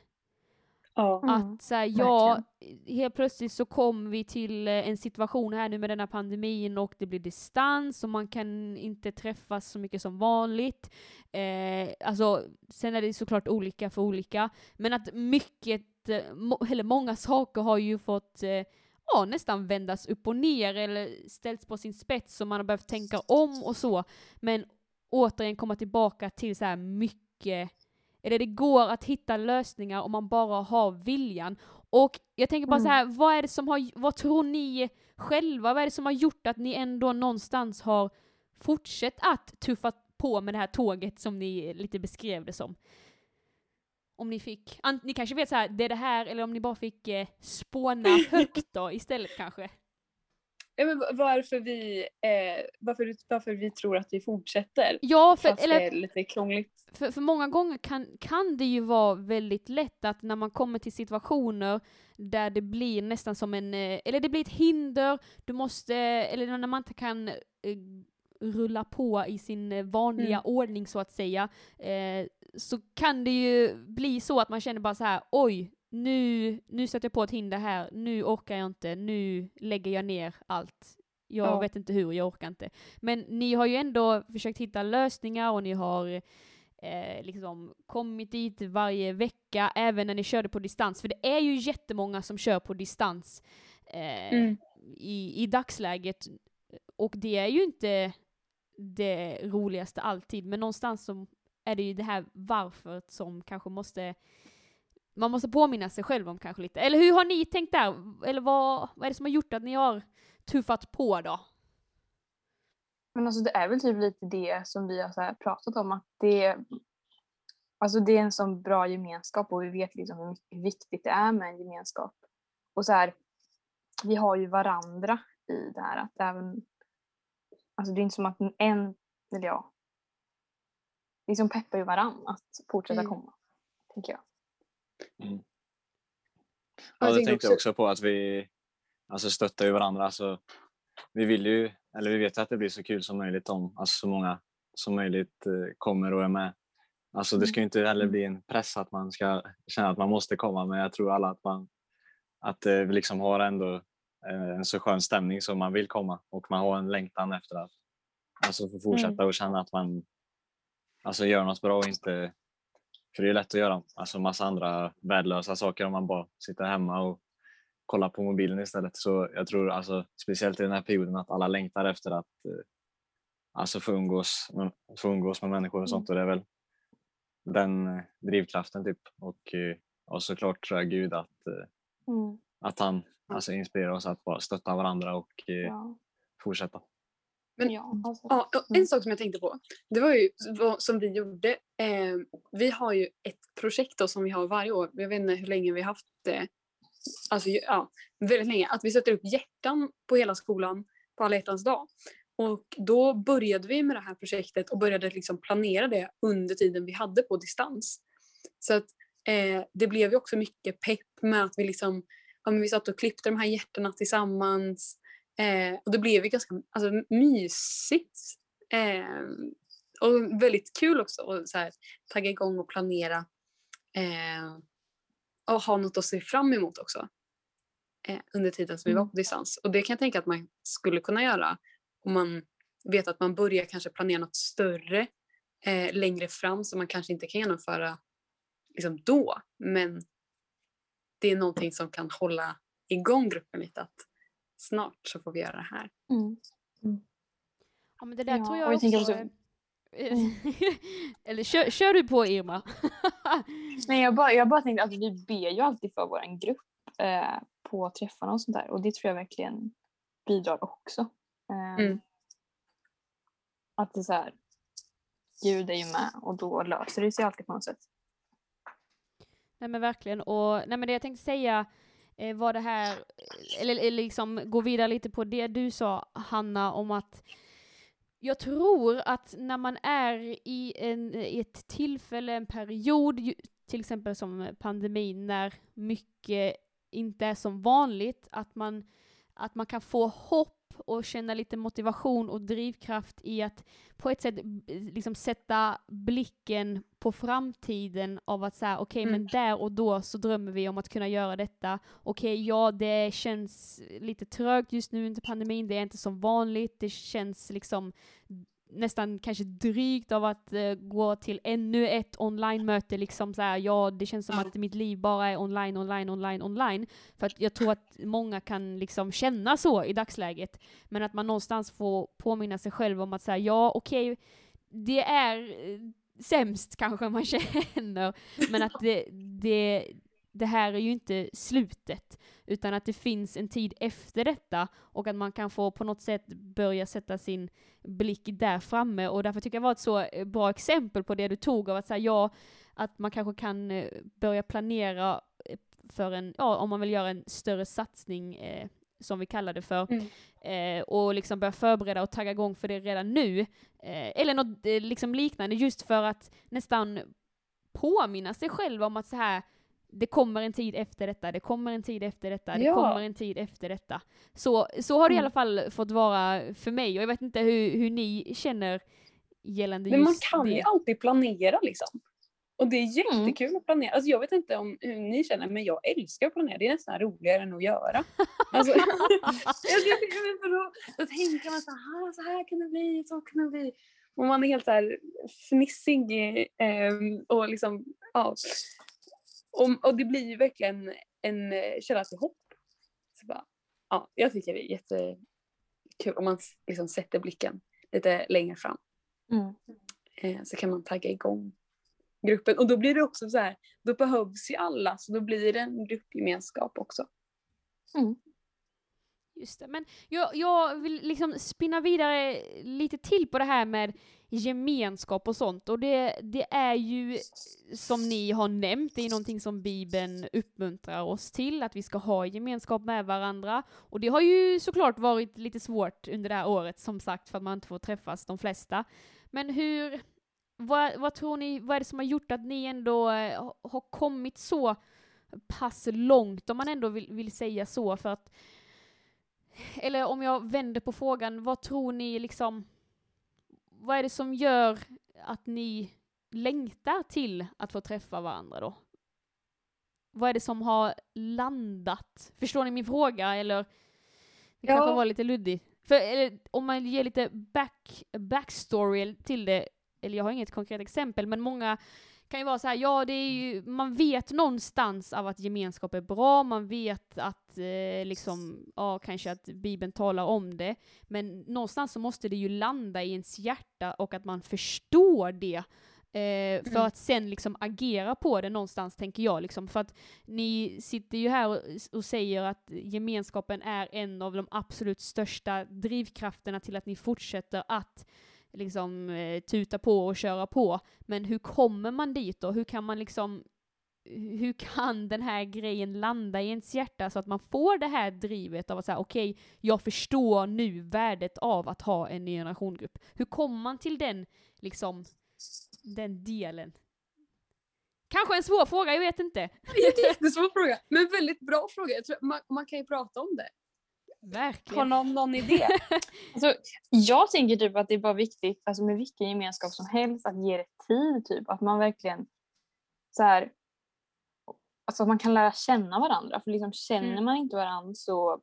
Ja. Mm, Att så här, ja, helt plötsligt så kom vi till eh, en situation här nu med denna pandemin och det blir distans och man kan inte träffas så mycket som vanligt. Eh, alltså, sen är det såklart olika för olika, men att mycket, eh, eller många saker har ju fått eh, ja, nästan vändas upp och ner eller ställts på sin spets och man har behövt tänka om och så. Men återigen komma tillbaka till så här mycket eller det går att hitta lösningar om man bara har viljan. Och jag tänker bara Mm. så här, vad är det som har, vad tror ni själva, vad är det som har gjort att ni ändå någonstans har fortsatt att tuffa på med det här tåget som ni lite beskrev det som? Om ni fick, ni kanske vet så här, det är det här, eller om ni bara fick eh, spåna högt då istället kanske? Ja, men va- varför, vi, eh, varför, varför vi tror att vi fortsätter. Ja, för, Fast eller det är lite krångligt. för, för många gånger kan, kan det ju vara väldigt lätt att när man kommer till situationer där det blir nästan som en, eh, eller det blir ett hinder, du måste, eller när man inte kan eh, rulla på i sin eh, vanliga Mm. ordning så att säga, eh, så kan det ju bli så att man känner bara så här: oj, nu, nu sätter jag på ett hinder här, nu orkar jag inte, nu lägger jag ner allt. Jag Ja. vet inte hur, jag orkar inte. Men ni har ju ändå försökt hitta lösningar och ni har eh, liksom kommit dit varje vecka, även när ni körde på distans. För det är ju jättemånga som kör på distans eh, Mm. i, i dagsläget. Och det är ju inte det roligaste alltid, men någonstans så är det ju det här varför som kanske måste man måste påminna sig själv om kanske lite. Eller hur har ni tänkt där? Eller vad, vad är det som har gjort att ni har tuffat på då? Men alltså det är väl typ lite det som vi har pratat om att det, alltså det är en sån bra gemenskap och vi vet liksom hur mycket viktigt det är med en gemenskap. Och så här, vi har ju varandra i det här att även, alltså det är inte som att en, eller ja, liksom peppar ju varann att fortsätta Mm. komma. Tänker jag. Ja, Jag det tänkte jag också- också på att vi alltså, stöttar ju varandra. Alltså, vi vill ju, eller vi vet att det blir så kul som möjligt om alltså, så många som möjligt eh, kommer och är med. Alltså, det ska ju inte heller bli en press att man ska känna att man måste komma, men jag tror alla att man att eh, vi liksom har ändå eh, en så skön stämning så man vill komma och man har en längtan efter att alltså, få fortsätta och känna att man alltså, gör något bra och inte för det är lätt att göra alltså massa andra värdelösa saker om man bara sitter hemma och kollar på mobilen istället. Så jag tror alltså, speciellt i den här perioden att alla längtar efter att eh, alltså få umgås, med- få umgås med människor och sånt. Och det är väl den eh, drivkraften typ. Och, eh, och såklart tror jag Gud att, Mm. att han alltså, inspirerar oss att bara stötta varandra och Ja. fortsätta. Men- ja, alltså. Ja, och Mm. en sak som jag tänkte på, det var ju vad som vi gjorde. Eh, vi har ju ett projekt då som vi har varje år. Jag vet inte hur länge vi har haft det. Alltså ja, väldigt länge. Att vi sätter upp hjärtan på hela skolan på alla hjärtans dag. Och då började vi med det här projektet och började liksom planera det under tiden vi hade på distans. Så att eh, det blev ju också mycket pepp med att vi liksom, ja, vi satt och klippte de här hjärtorna tillsammans. Eh, och det blev ju ganska alltså, mysigt. Eh, och väldigt kul också att så här, tagga igång och planera. Eh, och ha något att se fram emot också. Eh, under tiden som vi var på distans. Och det kan jag tänka att man skulle kunna göra om man vet att man börjar kanske planera något större eh, längre fram som man kanske inte kan genomföra liksom då. Men det är någonting som kan hålla igång gruppen lite. Att snart så får vi göra det här. Mm. Ja men det där Ja, tror jag jag också... också- eh, Eller kör, kör du på Irma? Nej, jag bara, jag bara tänkte att vi ber ju alltid för vår grupp eh, på träffarna och sånt där och det tror jag verkligen bidrar också. Eh, Mm. Att det är så här, Gud är ju med och då löser det sig alltid på något sätt. Nej men verkligen, och nej men det jag tänkte säga eh, var det här, eller, eller liksom gå vidare lite på det du sa Hanna om att jag tror att när man är i, en, i ett tillfälle, en period, till exempel som pandemin, när mycket inte är som vanligt, att man, att man kan få hopp och känna lite motivation och drivkraft i att på ett sätt b- liksom sätta blicken på framtiden av att säga okej Mm. men där och då så drömmer vi om att kunna göra detta. Okej, ja det känns lite trögt just nu under pandemin, det är inte som vanligt, det känns liksom nästan kanske drygt av att eh, gå till ännu ett online-möte liksom så här, ja det känns som att mitt liv bara är online, online, online, online. För att jag tror att många kan liksom känna så i dagsläget. Men att man någonstans får påminna sig själv om att säga ja okej, det är eh, sämst kanske man känner, men att det, det, det här är ju inte slutet, utan att det finns en tid efter detta och att man kan få på något sätt börja sätta sin blick där framme och därför tycker jag det var ett så eh, bra exempel på det du tog av att säga ja, att man kanske kan eh, börja planera eh, för en, ja om man vill göra en större satsning eh, som vi kallar det för, Mm. eh, och liksom börja förbereda och tagga igång för det redan nu. Eh, eller något eh, liksom liknande just för att nästan påminna sig själv om att så här det kommer en tid efter detta, det kommer en tid efter detta, det Ja. kommer en tid efter detta. Så, så har det i Mm. alla fall fått vara för mig och jag vet inte hur, hur ni känner gällande Men man just kan det. ju alltid planera liksom. Och det är Mm. jättekul att planera. Alltså jag vet inte om hur ni känner men jag älskar att planera. Det är nästan roligare än att göra. Alltså, jag, jag, för då, då tänker man så här, så här kan det bli, så kan det bli. Och man är helt så här fnissig eh, och liksom, ja. Och, och det blir ju verkligen en eh, källa till hopp. Så bara, ja, jag tycker det är jättekul om man liksom sätter blicken lite längre fram Mm. eh, så kan man tagga igång gruppen. Och då blir det också så här, då behövs ju alla så då blir det en gruppgemenskap också. Just det, men jag, jag vill liksom spinna vidare lite till på det här med gemenskap och sånt. Och det, det är ju, som ni har nämnt, det är någonting som Bibeln uppmuntrar oss till, att vi ska ha gemenskap med varandra. Och det har ju såklart varit lite svårt under det här året, som sagt, för att man inte får träffas de flesta. Men hur, vad, vad tror ni, vad är det som har gjort att ni ändå eh, har kommit så pass långt, om man ändå vill, vill säga så, för att eller om jag vänder på frågan, vad tror ni liksom, vad är det som gör att ni längtar till att få träffa varandra då? Vad är det som har landat? Förstår ni min fråga eller? Det Ja. kanske var lite luddigt. För eller, om man ger lite back, backstory till det, eller jag har inget konkret exempel, men många kan ju vara så här, ja det är ju, man vet någonstans av att gemenskap är bra, man vet att eh, liksom, ja kanske att Bibeln talar om det, men någonstans så måste det ju landa i ens hjärta och att man förstår det. Eh, för Mm. att sen liksom agera på det någonstans, tänker jag. Liksom. För att ni sitter ju här och, och säger att gemenskapen är en av de absolut största drivkrafterna till att ni fortsätter att liksom eh, tuta på och köra på. Men hur kommer man dit då? Hur kan man liksom hur kan den här grejen landa i ens hjärta så att man får det här drivet av att säga okej, jag förstår nu värdet av att ha en ny generationgrupp. Hur kommer man till den, liksom, den delen? Kanske en svår fråga, jag vet inte. Jättesvår fråga, men väldigt bra fråga. Jag tror, man, man kan ju prata om det. Har Verkligen. någon någon idé? Alltså, jag tänker typ att det är bara viktigt alltså med vilken gemenskap som helst att ge det tid. Typ. Att man verkligen så här, alltså att man kan lära känna varandra. För liksom, känner Mm. man inte varandra så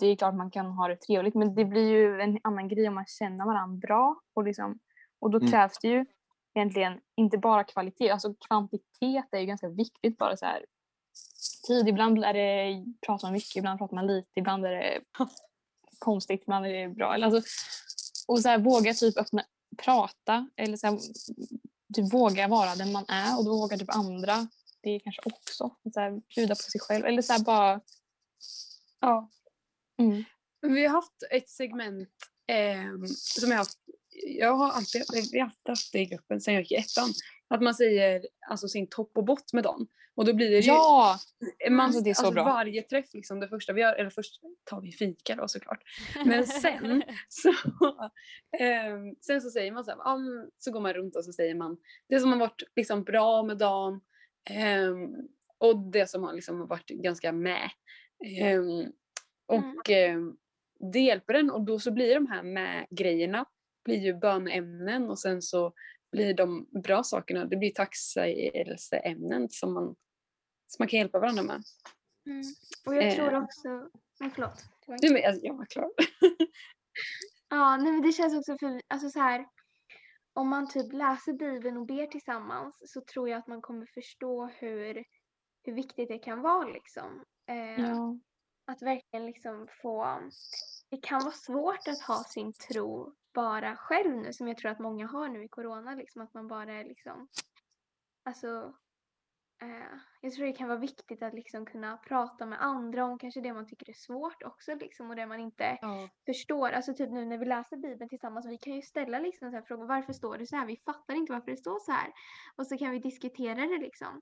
det är klart man kan ha det trevligt men det blir ju en annan grej om man känner varandra bra. Och, liksom, och då Mm. krävs det ju egentligen inte bara kvalitet, alltså kvantitet är ju ganska viktigt. bara så här tid. Ibland är det, pratar man mycket, ibland pratar man lite, ibland är det konstigt, ibland är det bra. Alltså, och så här, våga typ öppna, prata eller så här, typ våga vara den man är och då vågar typ andra det är kanske också. Så här, bjuda på sig själv eller så här, bara... Ja. Mm. Vi har haft ett segment ehm, som jag har haft, jag har alltid, vi har alltid haft det i gruppen sen jag gick i ettan. Att man säger alltså sin topp och bott med dem. Och då blir det ju, Ja! man, alltså, det är så bra. varje träff liksom det första vi gör, eller först tar vi fika då såklart. Men sen så, ehm, sen så säger man så här, men så går man runt och så säger man det som har varit liksom bra med dagen ehm, och det som har liksom varit ganska med. Ehm, och ehm, det hjälper den och då så blir de här med grejerna blir ju bönämnen och sen så blir de bra sakerna, det blir tacksägelseämnen som man, som man kan hjälpa varandra med. Mm. Och jag tror Eh. också... Men förlåt. Du, men, alltså, jag var klar. Ja, nej men det känns också för, alltså så här, om man typ läser Bibeln och ber tillsammans så tror jag att man kommer förstå hur, hur viktigt det kan vara liksom. Eh, ja. Att verkligen liksom få, det kan vara svårt att ha sin tro bara själv nu som jag tror att många har nu i corona liksom att man bara är liksom, alltså Eh, jag tror det kan vara viktigt att liksom kunna prata med andra om kanske det man tycker är svårt också liksom och det man inte Ja. förstår. Alltså typ nu när vi läser Bibeln tillsammans, vi kan ju ställa liksom så här frågor. Varför står det så här? Vi fattar inte varför det står så här. Och så kan vi diskutera det liksom.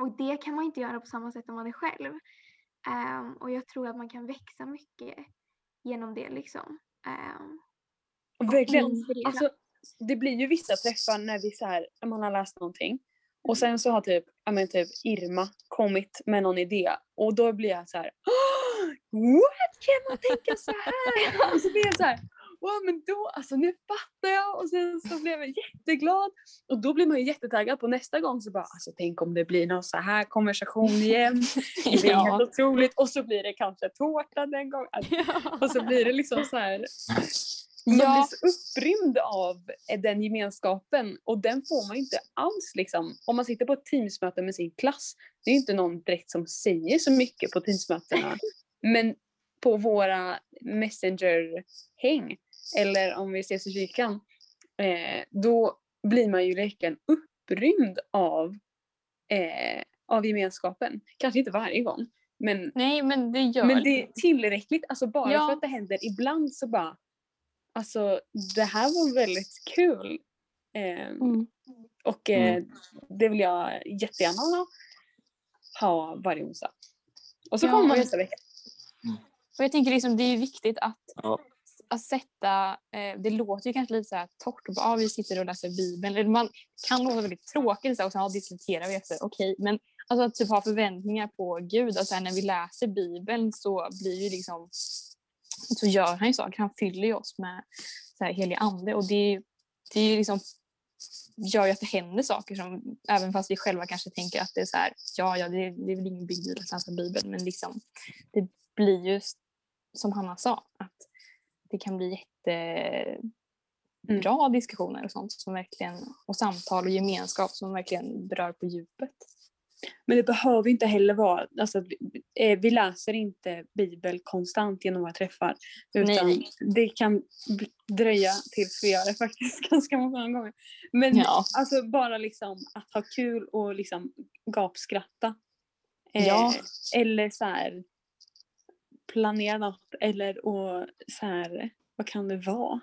Och det kan man inte göra på samma sätt om man är själv. Ehm, och jag tror att man kan växa mycket genom det liksom. Um, Verkligen. Alltså, det blir ju vissa träffar när vi så här, man har läst någonting och sen så har typ, ja, men typ Irma kommit med någon idé och då blir jag så här. "Åh, What? Kan man tänka så här? Och så blir jag så här. Wow, men då, alltså nu fattar jag och sen så blev jag jätteglad och då blir man ju jättetaggad på nästa gång så bara alltså tänk om det blir någon så här konversation igen. Det blir Ja. helt otroligt och så blir det kanske tårta den gången. Och så blir det liksom så här. Man Ja. blir så upprymd av eh, den gemenskapen och den får man ju inte alls liksom. Om man sitter på ett teamsmöte med sin klass, det är ju inte någon direkt som säger så mycket på teamsmötena. Men på våra messenger-häng eller om vi ses i kyrkan, eh, då blir man ju verkligen upprymd av, eh, av gemenskapen. Kanske inte varje gång, men Nej men det gör men det är tillräckligt, alltså bara Ja. för att det händer ibland så bara, alltså det här var väldigt kul. Eh, Mm. Och eh, det vill jag jättegärna ha, ha varje onsdag. Och så Ja, kommer man nästa vecka. Och jag tänker liksom det är viktigt att Ja. att sätta, eh, det låter ju kanske lite så här torrt, bara, ah, vi sitter och läser Bibeln. Eller man kan låta väldigt tråkigt så här, och sen ah, diskuterar vi efter, okej. Men alltså att typ ha förväntningar på Gud, alltså här, när vi läser Bibeln så blir ju liksom, så gör han ju saker, han fyller ju oss med så här, helig ande. Och det, det är ju liksom gör ju att det händer saker som även fast vi själva kanske tänker att det är så här, ja, ja, det, är- det är väl ingen big deal att läsa Bibeln, men liksom det blir ju som Hanna sa, att det kan bli jättebra diskussioner och sånt som verkligen, och samtal och gemenskap som verkligen berör på djupet. Men det behöver inte heller vara, alltså, eh, vi läser inte Bibel konstant genom våra träffar. Utan Nej. det kan dröja tills vi gör det faktiskt ganska många gånger. Men Ja. alltså bara liksom att ha kul och liksom gapskratta. Eh, Ja. Eller så här planera något eller och så här, vad kan det vara?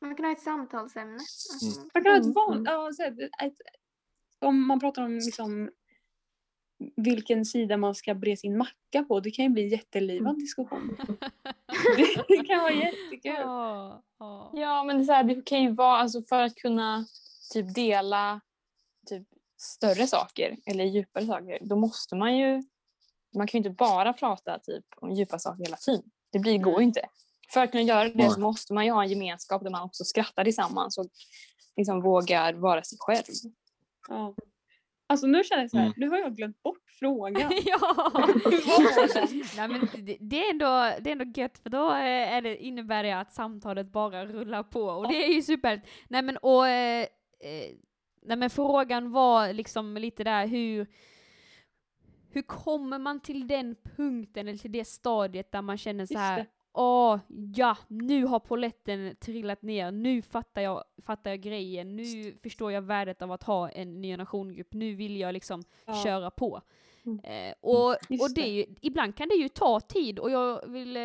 Man kan ha ett samtalsämne. Alltså, Man kan ha Mm, ett vanligt, ja, så här, ett, om man pratar om liksom vilken sida man ska bre sin macka på, det kan ju bli en jättelivad diskussion. det kan vara jättekul. Ja, ja. Ja, men det, så här, det kan ju vara alltså, för att kunna typ dela typ, större saker eller djupare saker. Då måste man ju, man kan ju inte bara prata typ, om djupa saker hela tiden. Det blir, går ju inte. För att kunna göra det så måste man ju ha en gemenskap där man också skrattar tillsammans och liksom vågar vara sig själv. Ja. Alltså nu känner jag så här, Mm. nu har jag glömt bort frågan. ja. Nej, men det, det, är ändå, det är ändå gött för då eh, är det, innebär det att samtalet bara rullar på och det är ju super. Nej men och eh, eh, nej, men frågan var liksom lite där hur hur kommer man till den punkten eller till det stadiet där man känner så Just här det. Åh, ja, nu har poletten trillat ner, nu fattar jag, fattar jag grejen, nu förstår jag värdet av att ha en ny generationgrupp, nu vill jag liksom Ja. köra på. Mm. Eh, och och det ju, ibland kan det ju ta tid och jag vill eh,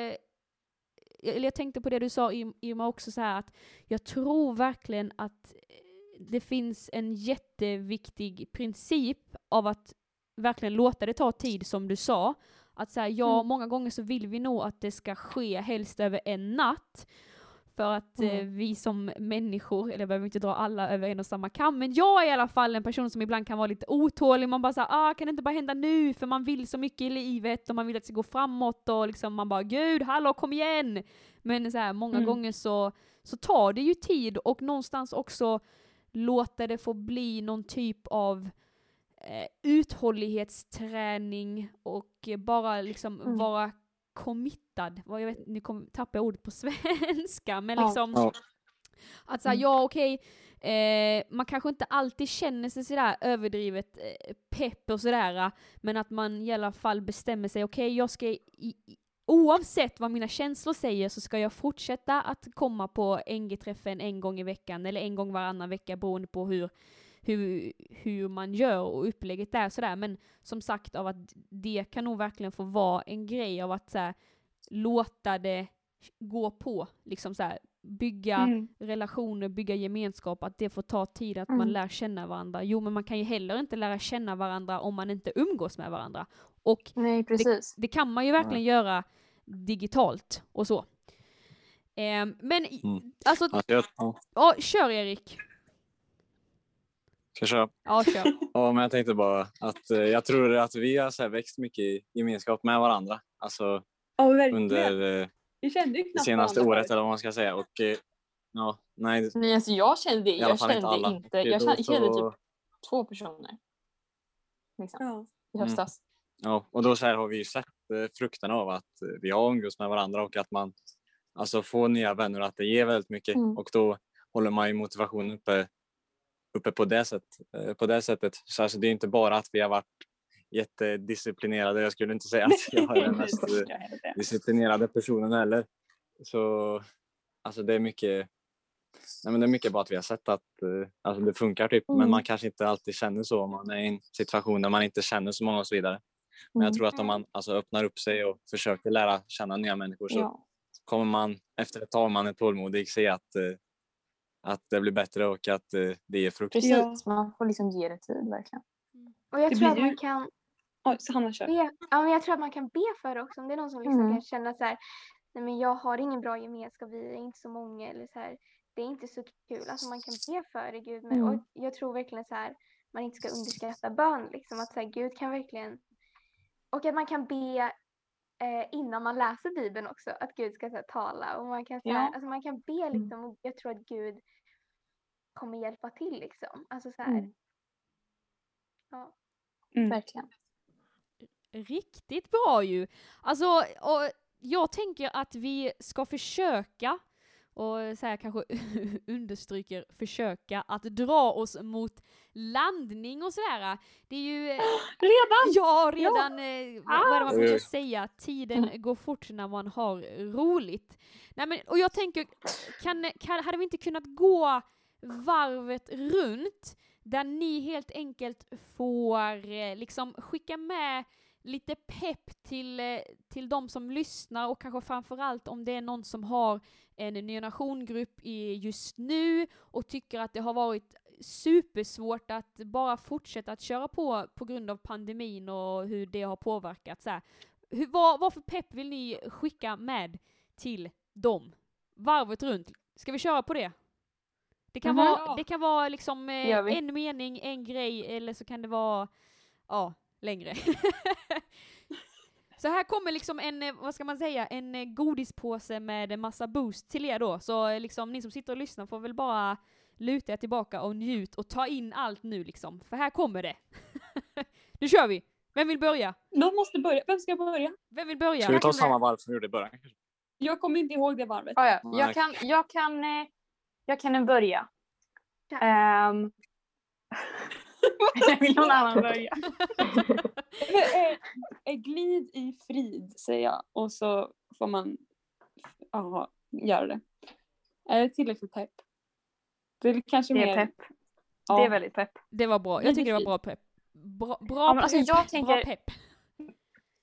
eller jag tänkte på det du sa Ir- Irma också så här att jag tror verkligen att eh, det finns en jätteviktig princip av att verkligen låta det ta tid som du sa. Att så här, ja, Mm. många gånger så vill vi nog att det ska ske helst över en natt. För att eh, Mm. vi som människor, eller behöver inte dra alla över en och samma kam, men jag är i alla fall en person som ibland kan vara lite otålig. Man bara såhär, ah, kan det inte bara hända nu? För man vill så mycket i livet och man vill att det ska gå framåt och liksom man bara, gud, hallå, kom igen! Men så här, många Mm. gånger så, så tar det ju tid och någonstans också låta det få bli någon typ av eh, uthållighetsträning och eh, bara liksom Mm. vara committad. Vad Jag vet, nu kom, tappar jag ordet på svenska, men liksom Ja. att säga Mm. ja okej, eh, man kanske inte alltid känner sig sådär överdrivet eh, pepp och sådär, men att man i alla fall bestämmer sig, okej jag ska, i, i, oavsett vad mina känslor säger så ska jag fortsätta att komma på NG-träffen en gång i veckan eller en gång varannan vecka beroende på hur, hur, hur man gör och upplägget är sådär. Men som sagt av att det kan nog verkligen få vara en grej av att såhär, låta det gå på, liksom såhär, bygga Mm. relationer, bygga gemenskap, att det får ta tid att Mm. man lär känna varandra. Jo, men man kan ju heller inte lära känna varandra om man inte umgås med varandra. Och Nej, precis. det kan man ju verkligen göra digitalt och så. Ehm, men Mm. alltså, jag, ja, ja, kör Erik. Ska jag köra? Ja, kör. Ja, men jag tänkte bara att eh, jag tror att vi har så här växt mycket i gemenskap med varandra. Alltså Ja, verkligen. under eh, Vi kände ju det senaste året förut. eller vad man ska säga. Och eh, ja, nej, Nej, alltså jag kände Jag fall inte kände alla. inte. Jag kände, kände så- typ två personer. Liksom, Ja. I Mm. höstas. Ja, och då så här har vi ju sett eh, frukterna av att eh, vi har umgås med varandra och att man alltså får nya vänner och att det ger väldigt mycket Mm. och då håller man ju motivationen uppe, uppe på, det sätt, eh, på det sättet. Så alltså, det är inte bara att vi har varit jättedisciplinerade. Jag skulle inte säga att jag är den mest disciplinerade personen heller. Så alltså det är mycket Nej, men det är mycket bara att vi har sett att eh, alltså det funkar typ. Men Mm. man kanske inte alltid känner så om man är i en situation där man inte känner så många och så vidare. Men jag Mm. tror att om man alltså, öppnar upp sig och försöker lära känna nya människor så Ja. kommer man efter ett tag om man är tålmodig se att, eh, att det blir bättre och att eh, det ger frukt. Precis, Ja. man får liksom ge det tid verkligen. Och jag Det tror att man ju- kan Oj, så Hanna kör. be, ja, men jag tror att man kan be för det också. Om det är någon som liksom Mm. kan känna så här, nej men jag har ingen bra gemenskap, vi är inte så många eller så här, det är inte så kul. Alltså man kan be för det Gud, men Mm. och jag tror verkligen så här, man inte ska underskatta bön, liksom att så här, Gud kan verkligen, och att man kan be eh, innan man läser Bibeln också, att Gud ska så här, tala och man kan, så här, Ja. Mm. alltså, man kan be liksom och jag tror att Gud kommer hjälpa till liksom. Alltså så här, Mm. ja. Verkligen. Riktigt bra ju! Alltså, och jag tänker att vi ska försöka, och så här kanske understryker försöka, att dra oss mot landning och sådär. Det är ju... eh, Redan? Ja, redan, eh, vad vad är det man brukar Oj. säga, tiden går fort när man har roligt. Nej men, och jag tänker, kan, kan, hade vi inte kunnat gå varvet runt där ni helt enkelt får eh, liksom skicka med lite pepp till, eh, till de som lyssnar och kanske framförallt om det är någon som har en ny nationgrupp i just nu och tycker att det har varit supersvårt att bara fortsätta att köra på på grund av pandemin och hur det har påverkat. Så här. Hur, vad, vad för pepp vill ni skicka med till dem? Varvet runt. Ska vi köra på det? Det kan Mhm. vara, det kan vara liksom eh, en mening, en grej eller så kan det vara, ja, längre. Så här kommer liksom en, eh, vad ska man säga, en eh, godispåse med en massa boost till er då. Så eh, liksom ni som sitter och lyssnar får väl bara luta er tillbaka och njut och ta in allt nu liksom. För här kommer det. nu kör vi! Vem vill börja? Någon måste börja. Vem ska börja? Vem vill börja? Ska vi ta samma varv som vi gjorde i början? Jag kommer inte ihåg det varvet. Ja, ja. Jag kan, jag kan, jag kan börja. Ja. Um, vill någon annan börja? Eh, eh, glid i frid säger jag och så får man aha, göra det. Är det tillräckligt pepp? Det är kanske Det är mer... pepp. Ja. Det är väldigt pepp. Det var bra. Jag tycker det var bra pepp. Bra, bra Ja, men alltså, pepp. jag Bra tänker- pepp.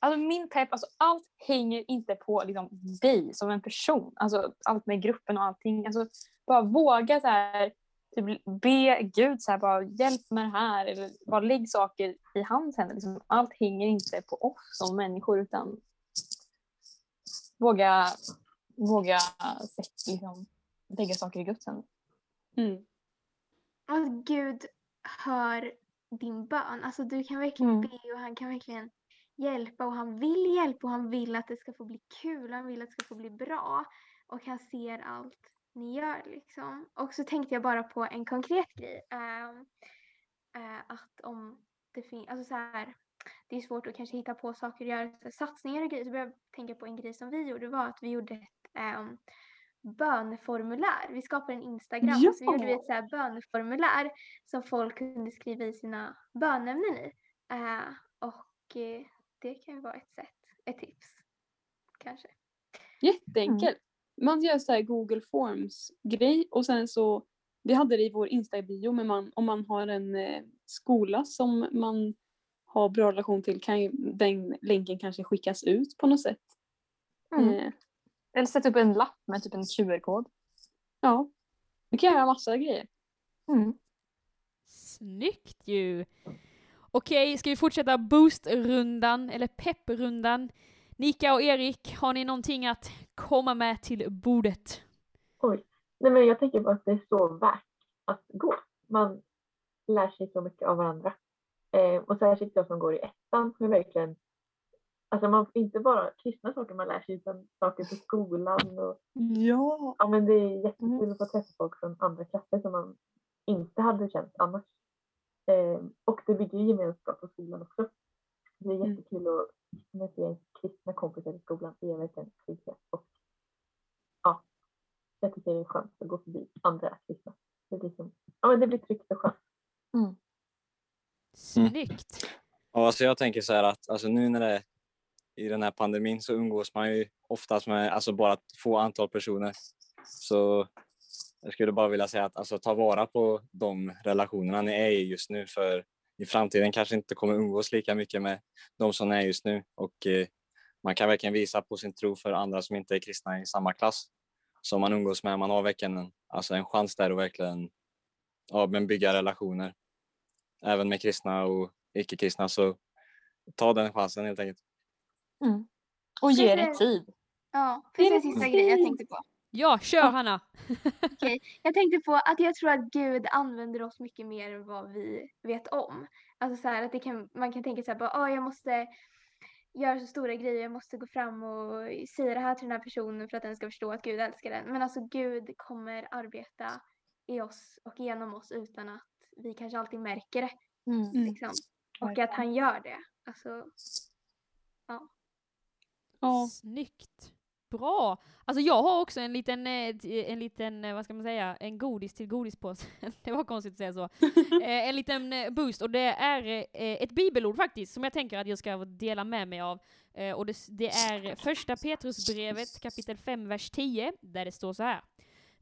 Alltså min pepp, alltså allt hänger inte på liksom, dig som en person. Alltså allt med gruppen och allting. Alltså bara våga så här, typ, be Gud så här, bara hjälp mig här eller bara lägg saker i hans händer. Liksom, allt hänger inte på oss som människor utan våga, våga liksom, lägga saker i Guds händer. Mm. att Gud hör din bön. Alltså du kan verkligen Mm. be och han kan verkligen hjälpa och han vill hjälpa och han vill att det ska få bli kul. Han vill att det ska få bli bra och han ser allt ni gör liksom. Och så tänkte jag bara på en konkret grej. ehm, eh, att om det finns, alltså så här, det är svårt att kanske hitta på saker och göra här, satsningar och grejer. Så började jag tänka på en grej som vi gjorde. Det var att vi gjorde ett um, böneformulär. Vi skapade en Instagram och så gjorde vi ett så här böneformulär som folk kunde skriva i sina bönämnen i. Eh, och eh, det kan ju vara ett sätt, ett tips kanske. Jätteenkelt. Man gör så här Google Forms grej och sen så vi hade det i vår Insta-bio men man, om man har en eh, skola som man har bra relation till kan ju den länken kanske skickas ut på något sätt. Mm. Eh, Eller sätta upp en lapp med typ en QR-kod. ja, vi kan göra massa grejer. Mm. Snyggt ju! Okej, ska vi fortsätta boostrundan, eller pepprundan? Nika och Erik, har ni någonting att komma med till bordet? Oj. Nej, men jag tänker bara att det är så värt att gå. Man lär sig så mycket av varandra. Eh, och särskilt jag som går i ettan som verkligen Alltså man får inte bara kristna saker man lär sig utan saker på skolan och Ja. ja men det är jättekul att få träffa folk från andra klasser som man inte hade känt annars. Eh, och det bygger gemenskap på skolan också. Det är Mm. jättekul att kunna se kristna kompisar i skolan. Är verkligen trygghet och ja, jag tycker det är skönt att gå förbi andra kristna. Det blir, som, ja, men det blir tryggt och skönt. Snyggt! Ja, alltså jag tänker så här att alltså nu när det är i den här pandemin så umgås man ju oftast med alltså bara ett få antal personer. Så jag skulle bara vilja säga att alltså, ta vara på de relationerna ni är i just nu för i framtiden kanske inte kommer umgås lika mycket med de som är just nu och eh, man kan verkligen visa på sin tro för andra som inte är kristna i samma klass som man umgås med. Man har verkligen en, alltså en chans där att verkligen ja, men bygga relationer även med kristna och icke-kristna så ta den chansen helt enkelt. Och ge det Precis. tid. Ja, en sista grej jag tänkte på? Ja, kör Hanna! Okej, jag tänkte på att jag tror att Gud använder oss mycket mer än vad vi vet om. Alltså så här att det kan, man kan tänka så här bara, "Åh, jag måste göra så stora grejer, jag måste gå fram och säga det här till den här personen för att den ska förstå att Gud älskar den. Men alltså Gud kommer arbeta i oss och genom oss utan att vi kanske alltid märker det. Mm. Liksom. Och att han gör det. Alltså, Ja. Snyggt! Bra! Alltså jag har också en liten, eh, t- en liten, eh, vad ska man säga, en godis till godispåse. det var konstigt att säga så. Eh, en liten eh, boost och det är eh, ett bibelord faktiskt som jag tänker att jag ska dela med mig av. Eh, och det är första Petrusbrevet kapitel 5 vers 10 där det står så här.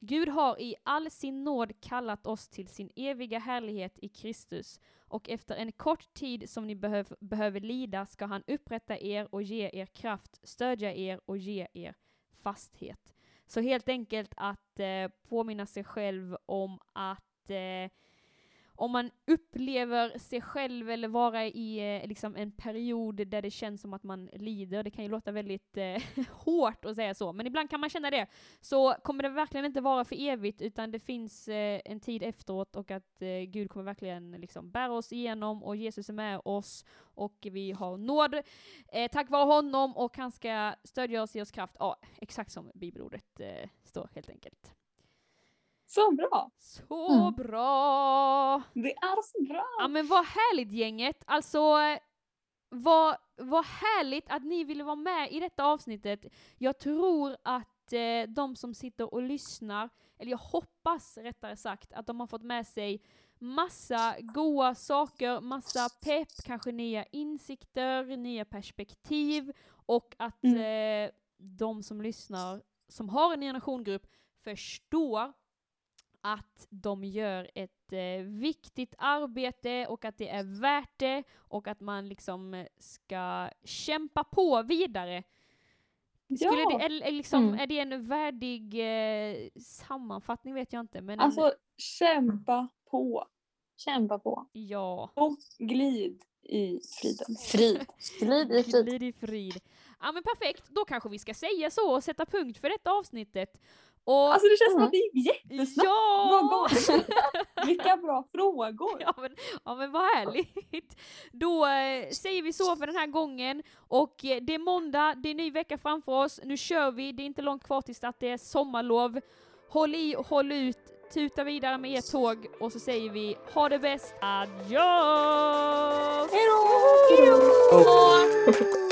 Gud har i all sin nåd kallat oss till sin eviga härlighet i Kristus och efter en kort tid som ni behöv, behöver lida ska han upprätta er och ge er kraft, stödja er och ge er fasthet. Så helt enkelt att eh, påminna sig själv om att eh, om man upplever sig själv eller vara i eh, liksom en period där det känns som att man lider, det kan ju låta väldigt eh, hårt att säga så, men ibland kan man känna det, så kommer det verkligen inte vara för evigt utan det finns eh, en tid efteråt och att eh, Gud kommer verkligen liksom bära oss igenom och Jesus är med oss och vi har nåd eh, tack vare honom och han ska stödja oss, ge oss kraft. Ja, exakt som bibelordet eh, står helt enkelt. Så bra! Så Mm. bra! Det är så bra! Ja men vad härligt gänget, alltså vad, vad härligt att ni ville vara med i detta avsnittet. Jag tror att eh, de som sitter och lyssnar, eller jag hoppas rättare sagt, att de har fått med sig massa goa saker, massa pepp, kanske nya insikter, nya perspektiv och att eh, de som lyssnar, som har en generationgrupp, förstår att de gör ett eh, viktigt arbete och att det är värt det och att man liksom eh, ska kämpa på vidare. Skulle Ja. det, eller, liksom, Mm. Är det en värdig eh, sammanfattning vet jag inte men Alltså kämpa på. Kämpa på. ja. Och glid i friden. Frid. Glid i frid. Glid i frid. Ja men perfekt, då kanske vi ska säga så och sätta punkt för detta avsnittet. Och Alltså det känns som att det gick jättesnabbt. ja! Vilka bra frågor. Ja men, ja men vad härligt! Då eh, säger vi så för den här gången och eh, det är måndag, det är ny vecka framför oss, nu kör vi, det är inte långt kvar tills att det är sommarlov. Håll i och håll ut, tuta vidare med ert tåg och så säger vi ha det bäst, adjö! Hej då! Hejdå!